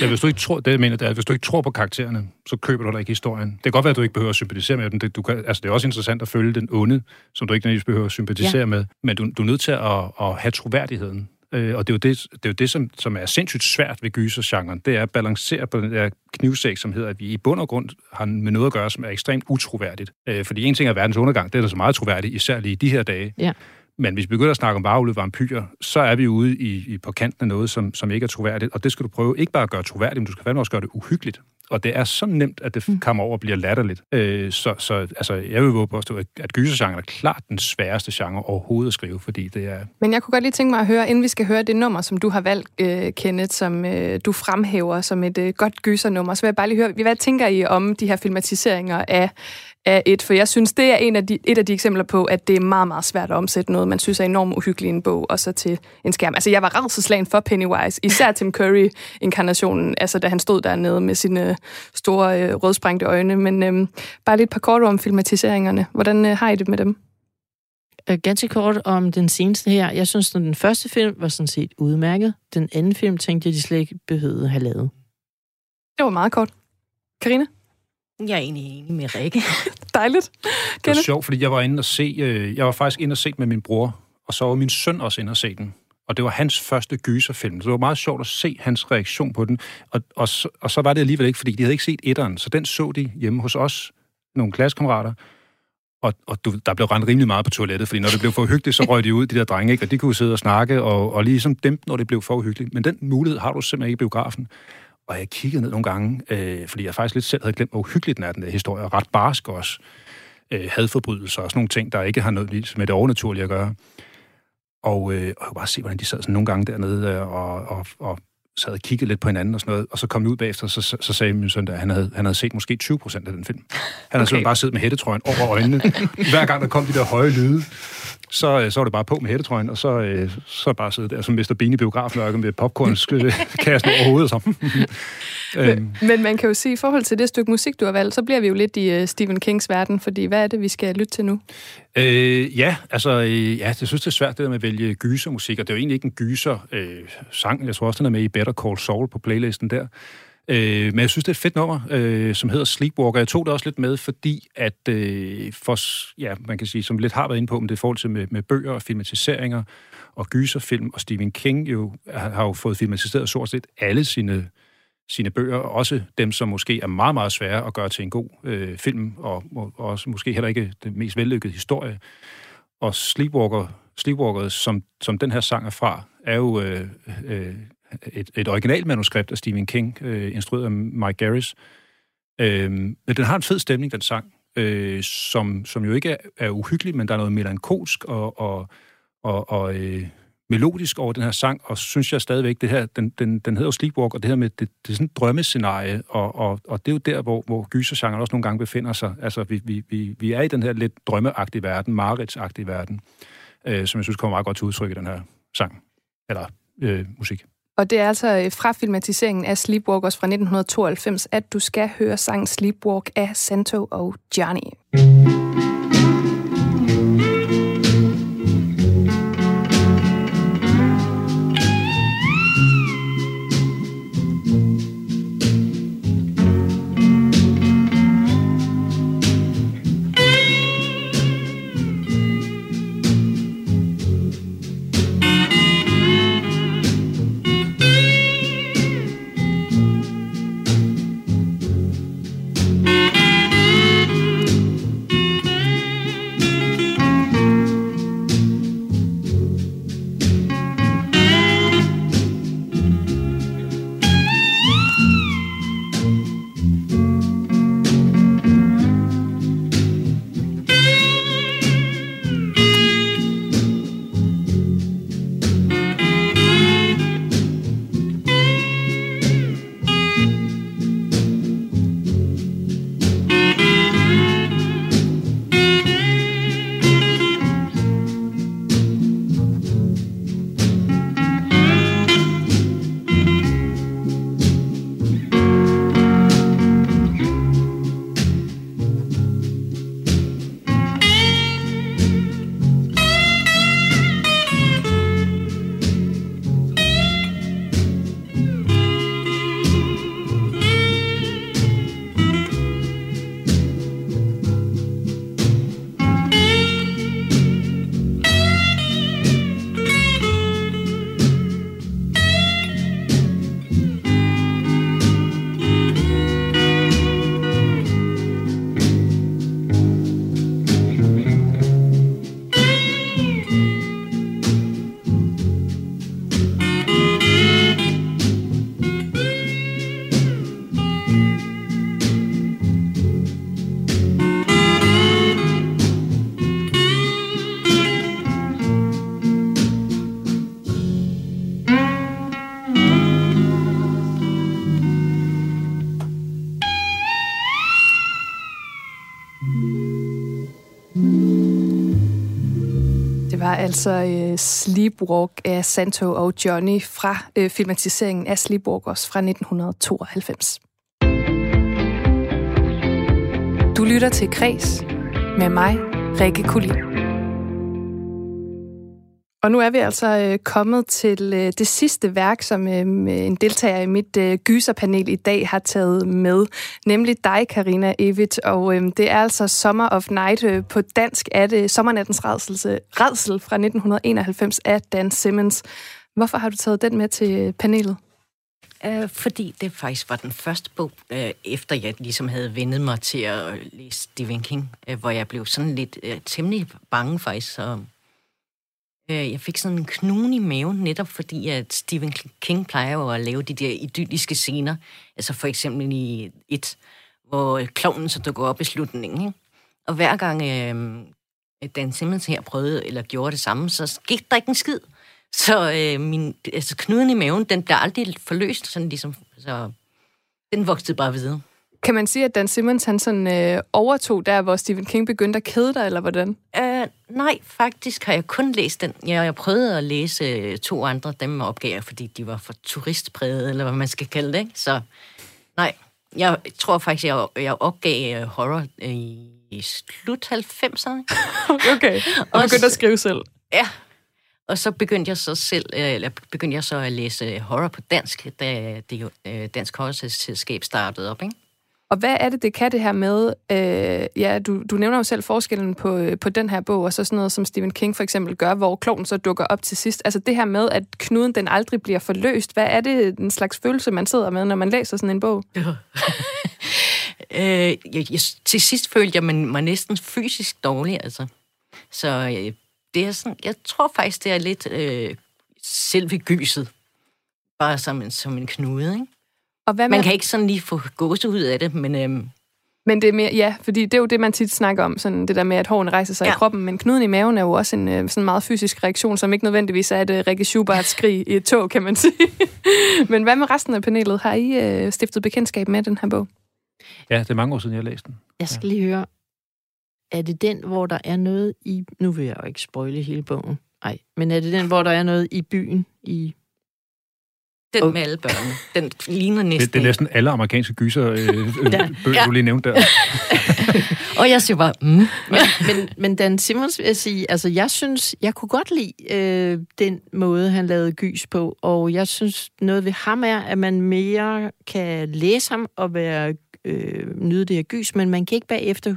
Men hvis du ikke tror, det jeg mener, det er, at hvis du ikke tror på karaktererne, så køber du heller ikke historien. Det kan godt være, at du ikke behøver at sympatisere med dem. Det, du kan, altså, det er også interessant at følge den onde, som du ikke nødvendigvis behøver at sympatisere ja. med. Men du, du er nødt til at, at have troværdigheden. Øh, og det er jo det, det, er jo det som, som er sindssygt svært ved gysergenren. Det er at balancere på den der knivsæk, som hedder, at vi i bund og grund har med noget at gøre, som er ekstremt utroværdigt. Øh, fordi en ting er verdens undergang, det er da så meget troværdigt, især lige i de her dage. Ja. Men hvis vi begynder at snakke om varulve vampyrer, så er vi ude i, i på kanten af noget, som, som ikke er troværdigt. Og det skal du prøve ikke bare at gøre troværdigt, men du skal fandme også gøre det uhyggeligt. Og det er så nemt, at det kommer over og bliver latterligt. Øh, så, så altså, jeg vil våge påstå, at, at gysergenren er klart den sværeste genre overhovedet at skrive, fordi det er... Men jeg kunne godt lige tænke mig at høre, inden vi skal høre det nummer, som du har valgt, øh, Kenneth, som øh, du fremhæver som et øh, godt gysernummer, så vil jeg bare lige høre, hvad tænker I om de her filmatiseringer af, af et? For jeg synes, det er en af de, et af de eksempler på, at det er meget, meget svært at omsætte noget, man synes er enormt uhyggeligt en bog, og så til en skærm. Altså, jeg var rædselslagen for Pennywise, især Tim Curry-inkarnationen, altså da han stod dernede med sine store øh, rødsprængte øjne. Men øh, bare lige et par kort om filmatiseringerne. Hvordan øh, har I det med dem? Øh, Ganske kort om den seneste her. Jeg synes, at den første film var sådan set udmærket. Den anden film tænkte jeg, de slet ikke behøvede at have lavet. Det var meget kort. Karina? Jeg er egentlig enig med Rikke. Dejligt. Det var sjovt, fordi jeg var inde og se, øh, jeg var faktisk inde og se med min bror, og så var min søn også inde og se den. Og det var hans første gyserfilm, så det var meget sjovt at se hans reaktion på den. Og, og, så, og så var det alligevel ikke, fordi de havde ikke set etteren, så den så de hjemme hos os, nogle klassekammerater. Og, og du, der blev rendt rimelig meget på toilettet, fordi når det blev for uhyggeligt, så røg de ud, de der drenge, ikke? og de kunne sidde og snakke og, og ligesom dæmpe, når det blev for uhyggeligt. Men den mulighed har du simpelthen ikke i biografen. Og jeg kiggede ned nogle gange, øh, fordi jeg faktisk lidt selv havde glemt, hvor uhyggeligt den er, den der historie, og ret barsk også. Øh, hadforbrydelser og sådan nogle ting, der ikke har noget med det overnaturlige at gøre. Og, øh, og jeg kunne bare se, hvordan de sad sådan nogle gange dernede øh, og, og, og sad og kiggede lidt på hinanden og sådan noget. Og så kom vi ud bagefter, så, så, så sagde min søn, at han havde, han havde set måske 20 procent af den film. Han havde Okay. okay. bare siddet med hættetrøjen over øjnene. Hver gang der kom de der høje lyde, så, øh, så var det bare på med hættetrøjen, og så, øh, så bare siddet der som Mr. Bean i biografmørket med popcornskassen over hovedet. Så. øhm, Men man kan jo sige, i forhold til det stykke musik, du har valgt, så bliver vi jo lidt i uh, Stephen Kings verden, fordi hvad er det, vi skal lytte til nu? Øh, ja, altså, øh, ja, jeg synes, det er svært det der med at vælge gysermusik, og det er jo egentlig ikke en gyser-sang. jeg tror også, den er med i Better Call Saul på playlisten der. Øh, men jeg synes, det er et fedt nummer, øh, som hedder Sleepwalker. Jeg tog det også lidt med, fordi at, øh, for, ja, man kan sige, som vi lidt har været inde på, men det er i forhold til med, med bøger og filmatiseringer og gyserfilm, og Stephen King jo, har, har jo fået filmatiseret stort set alle sine sine bøger, også dem, som måske er meget, meget svære at gøre til en god øh, film, og, og også måske heller ikke den mest vellykkede historie. Og Sleepwalker, Sleepwalker som, som den her sang er fra, er jo øh, øh, et, et originalt manuskript af Stephen King, øh, instrueret af Mike Garris, Øh, men den har en fed stemning, den sang, øh, som, som jo ikke er, er uhyggelig, men der er noget melankolsk og, og, og, og øh, melodisk over den her sang, og synes jeg stadigvæk, det her, den, den, den hedder jo Sleepwalk, og det her med, det, det er sådan et drømmescenarie, og, og, og det er jo der, hvor, hvor gysergenren også nogle gange befinder sig. Altså, vi, vi, vi, vi er i den her lidt drømmeagtige verden, mareridsagtige verden, øh, som jeg synes kommer meget godt til udtryk i den her sang, eller øh, musik. Og det er altså øh, fra filmatiseringen af Sleepwalkers fra 1992, at du skal høre sangen Sleepwalk af Santo og Johnny. Altså øh, uh, Sleepwalk af Santo og Johnny fra uh, filmatiseringen af Sleepwalkers fra 1992. Du lytter til Kres med mig, Rikke Kulin. Og nu er vi altså øh, kommet til øh, det sidste værk, som øh, en deltager i mit øh, gyserpanel i dag har taget med, nemlig dig, Karina Evit. Og øh, det er altså Summer of Night. Øh, på dansk er det Sommernattens redsel, redsel fra 1991 af Dan Simmons. Hvorfor har du taget den med til øh, panelet? Uh, fordi det faktisk var den første bog, øh, efter jeg ligesom havde vendet mig til at læse Stephen King, hvor jeg blev sådan lidt temmelig bange faktisk, så Øh, jeg fik sådan en knude i maven, netop fordi, at Stephen King plejer jo at lave de der idylliske scener. Altså for eksempel i et, hvor klovnen så dukker op i slutningen. Ikke? Og hver gang øh, Dan Simmons her prøvede eller gjorde det samme, så skete der ikke en skid. Så øh, min, altså knuden i maven, den blev aldrig forløst, sådan ligesom, så den voksede bare videre. Kan man sige, at Dan Simmons han sådan, øh, overtog der, hvor Stephen King begyndte at kede dig, eller hvordan? Uh, nej, faktisk har jeg kun læst den. Jeg, jeg prøvede at læse øh, to andre, dem opgav jeg, fordi de var for turistpræget, eller hvad man skal kalde det. Ikke? Så nej, jeg tror faktisk, jeg, jeg opgav uh, horror uh, i slut 90'erne. okay, og begyndte at skrive selv. Ja, og så begyndte jeg så selv, eller begyndte jeg så at læse horror på dansk, da det jo Dansk Horrorselskab startede op, ikke? Og hvad er det, det kan det her med, øh, ja, du, du nævner jo selv forskellen på, øh, på den her bog, og så sådan noget, som Stephen King for eksempel gør, hvor kloven så dukker op til sidst. Altså det her med, at knuden den aldrig bliver forløst. Hvad er det den slags følelse, man sidder med, når man læser sådan en bog? øh, jeg, jeg, til sidst følte jeg mig, mig næsten fysisk dårlig, altså. Så øh, det er sådan, jeg tror faktisk, det er lidt øh, selve gyset. Bare som en, som en knude, ikke? Og hvad med, Man kan ikke sådan lige få gåse ud af det, men øhm, Men det er mere, ja, fordi det er jo det, man tit snakker om, sådan det der med, at hårene rejser sig ja. i Ja. kroppen, men knuden i maven er jo også en øh, sådan meget fysisk reaktion, som ikke nødvendigvis er et uh, Rikke Schubert skrig i et tog, kan man sige. men hvad med resten af panelet? Har I øh, stiftet bekendtskab med den her bog? Ja, det er mange år siden, jeg har læst den. Jeg skal lige høre, er det den, hvor der er noget i... Nu vil jeg jo ikke spoile hele bogen. Nej, men er det den, hvor der er noget i byen? I... den Okay. med alle børnene, den ligner næsten Det, det er næsten alle amerikanske gyser, øh, øh, Ja. bøger, du lige nævnte der. Og jeg siger bare, mm. Men, men, men Dan Simmons vil jeg sige, altså jeg synes, jeg kunne godt lide øh, den måde, han lavede gys på, og jeg synes, noget ved ham er, at man mere kan læse ham og være øh, nyde det her gys, men man kan ikke bagefter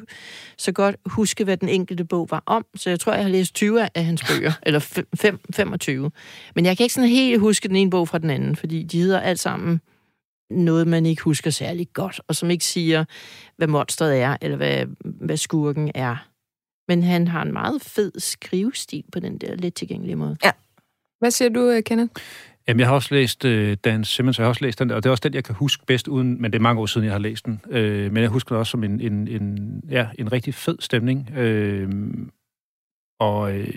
så godt huske, hvad den enkelte bog var om. Så jeg tror, jeg har læst 20 af hans bøger, eller fem, fem, 25. Men jeg kan ikke sådan helt huske den ene bog fra den anden, fordi de hedder alt sammen noget, man ikke husker særlig godt, og som ikke siger, hvad monstret er, eller hvad, hvad skurken er. Men han har en meget fed skrivestil på den der let tilgængelige måde. Hvad siger du, øh, Kenneth? Jamen, jeg har også læst øh, Dan Simmons, jeg har også læst den der, og det er også den, jeg kan huske bedst uden, men det er mange år siden, jeg har læst den. Øh, men jeg husker det også som en, en, en, ja, en rigtig fed stemning. Øh, og øh,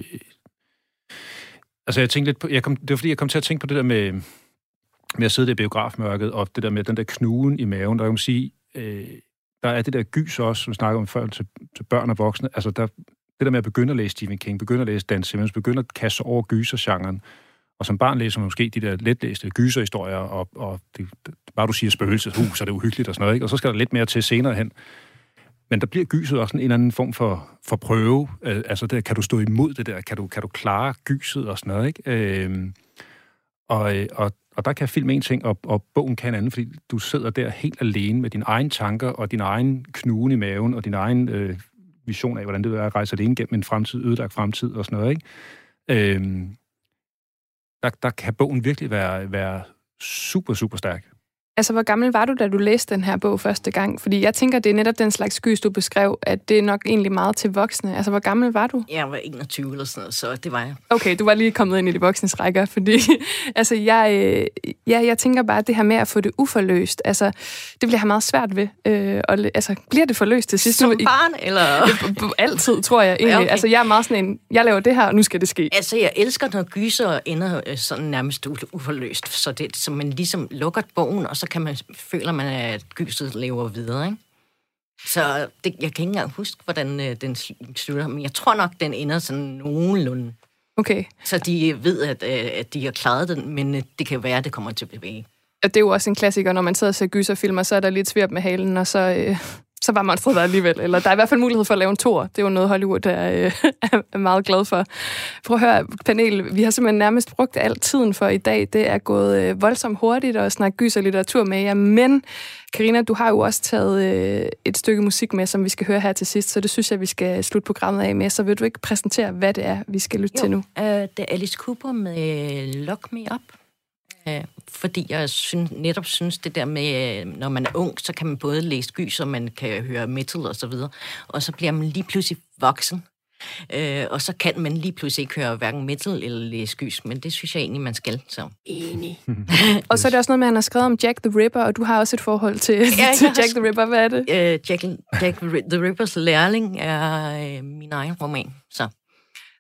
altså, jeg tænkte lidt på, jeg kom, det var fordi, jeg kom til at tænke på det der med, med at sidde der i biografmørket, og det der med den der knuden i maven, der kan man sige, øh, der er det der gys også, som vi snakker om før, til, til børn og voksne. Altså, der, det der med at begynde at læse Stephen King, begynde at læse Dan Simmons, begynde at kaste over gysergenren, og som barn læser man måske de der letlæste gyserhistorier, og, og det, bare du siger spøgelseshus, så er det uhyggeligt og sådan noget, ikke? og så skal der lidt mere til senere hen. Men der bliver gyset også en eller anden form for, for prøve. Øh, altså, der, kan du stå imod det der? Kan du, kan du klare gyset og sådan noget? Ikke? Øhm, øh, og, og, og der kan film en ting, og, og bogen kan en anden, fordi du sidder der helt alene med dine egne tanker, og din egen knugen i maven, og din egen øh, vision af, hvordan det er at rejse alene gennem en fremtid, ødelagt fremtid og sådan noget. Ikke? Øh, der, der kan bogen virkelig være, være super, super stærk. Altså, hvor gammel var du, da du læste den her bog første gang? Fordi jeg tænker, det er netop den slags gys, du beskrev, at det er nok egentlig meget til voksne. Altså, hvor gammel var du? Jeg var 21 eller sådan noget, så det var jeg. Okay, du var lige kommet ind i de voksnes rækker, fordi altså, jeg, øh, ja, jeg tænker bare, at det her med at få det uforløst, altså, det bliver jeg meget svært ved. Øh, og, altså, bliver det forløst til sidst? Som Nu- i- barn, eller... b- b- Altid, tror jeg egentlig. Okay. Altså, jeg er meget sådan en, jeg laver det her, og nu skal det ske. Altså, jeg elsker, når gyser ender øh, sådan nærmest uforløst, så, det, så man ligesom lukker bogen, og så kan man, føler man, at gyset lever videre, ikke? Så det, jeg kan ikke engang huske, hvordan øh, den sl- slutter, men jeg tror nok, den ender sådan nogenlunde. Okay. Så de ved, at, øh, at de har klaret den, men øh, det kan være, at det kommer til at. Og det er jo også en klassiker, når man sidder og ser gyserfilmer, så er der lidt svirp med halen, og så, øh, så var monstret der alligevel. Eller der er i hvert fald mulighed for at lave en tor. Det er jo noget, Hollywood er, øh, er meget glad for. Prøv at høre, panel, vi har simpelthen nærmest brugt al tiden for i dag. Det er gået øh, voldsomt hurtigt at snakke gyser litteratur med jer, men Karina, du har jo også taget øh, et stykke musik med, som vi skal høre her til sidst, så det synes jeg, vi skal slutte programmet af med. Så vil du ikke præsentere, hvad det er, vi skal lytte til nu? Øh, det er Alice Cooper med Lock Me Up. Øh, fordi jeg synes, netop synes, det der med, øh, når man er ung, så kan man både læse gys, og man kan høre metal og så videre. Og så bliver man lige pludselig voksen. Øh, og så kan man lige pludselig ikke høre hverken metal eller læse gys, men det synes jeg egentlig, man skal. Så. Enig. Og så er det også noget med, at han har skrevet om Jack the Ripper, og du har også et forhold til, jeg til har Jack the Ripper. Hvad er det? Øh, Jack, Jack the Rippers lærling er øh, min egen roman. Så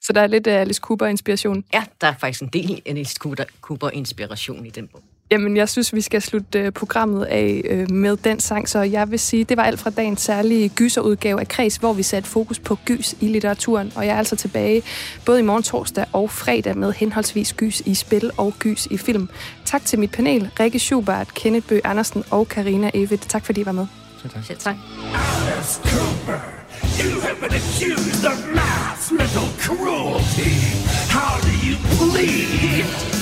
Så der er lidt uh, Alice Cooper-inspiration. ja, der er faktisk en del Alice Cooper- Cooper-inspiration i den bog. Jamen, jeg synes, vi skal slutte uh, programmet af uh, med den sang, så jeg vil sige, det var alt fra dagens særlige gyserudgave af Kreds, hvor vi satte fokus på gys i litteraturen, og jeg er altså tilbage både i morgen torsdag og fredag med henholdsvis gys i spil og gys i film. Tak til mit panel, Rikke Schubert, Kenneth Bøh Andersen og Karina Evidt. Tak fordi I var med. Selv tak. Alice Cooper, you have been accused of mass mental cruelty. How do you plead?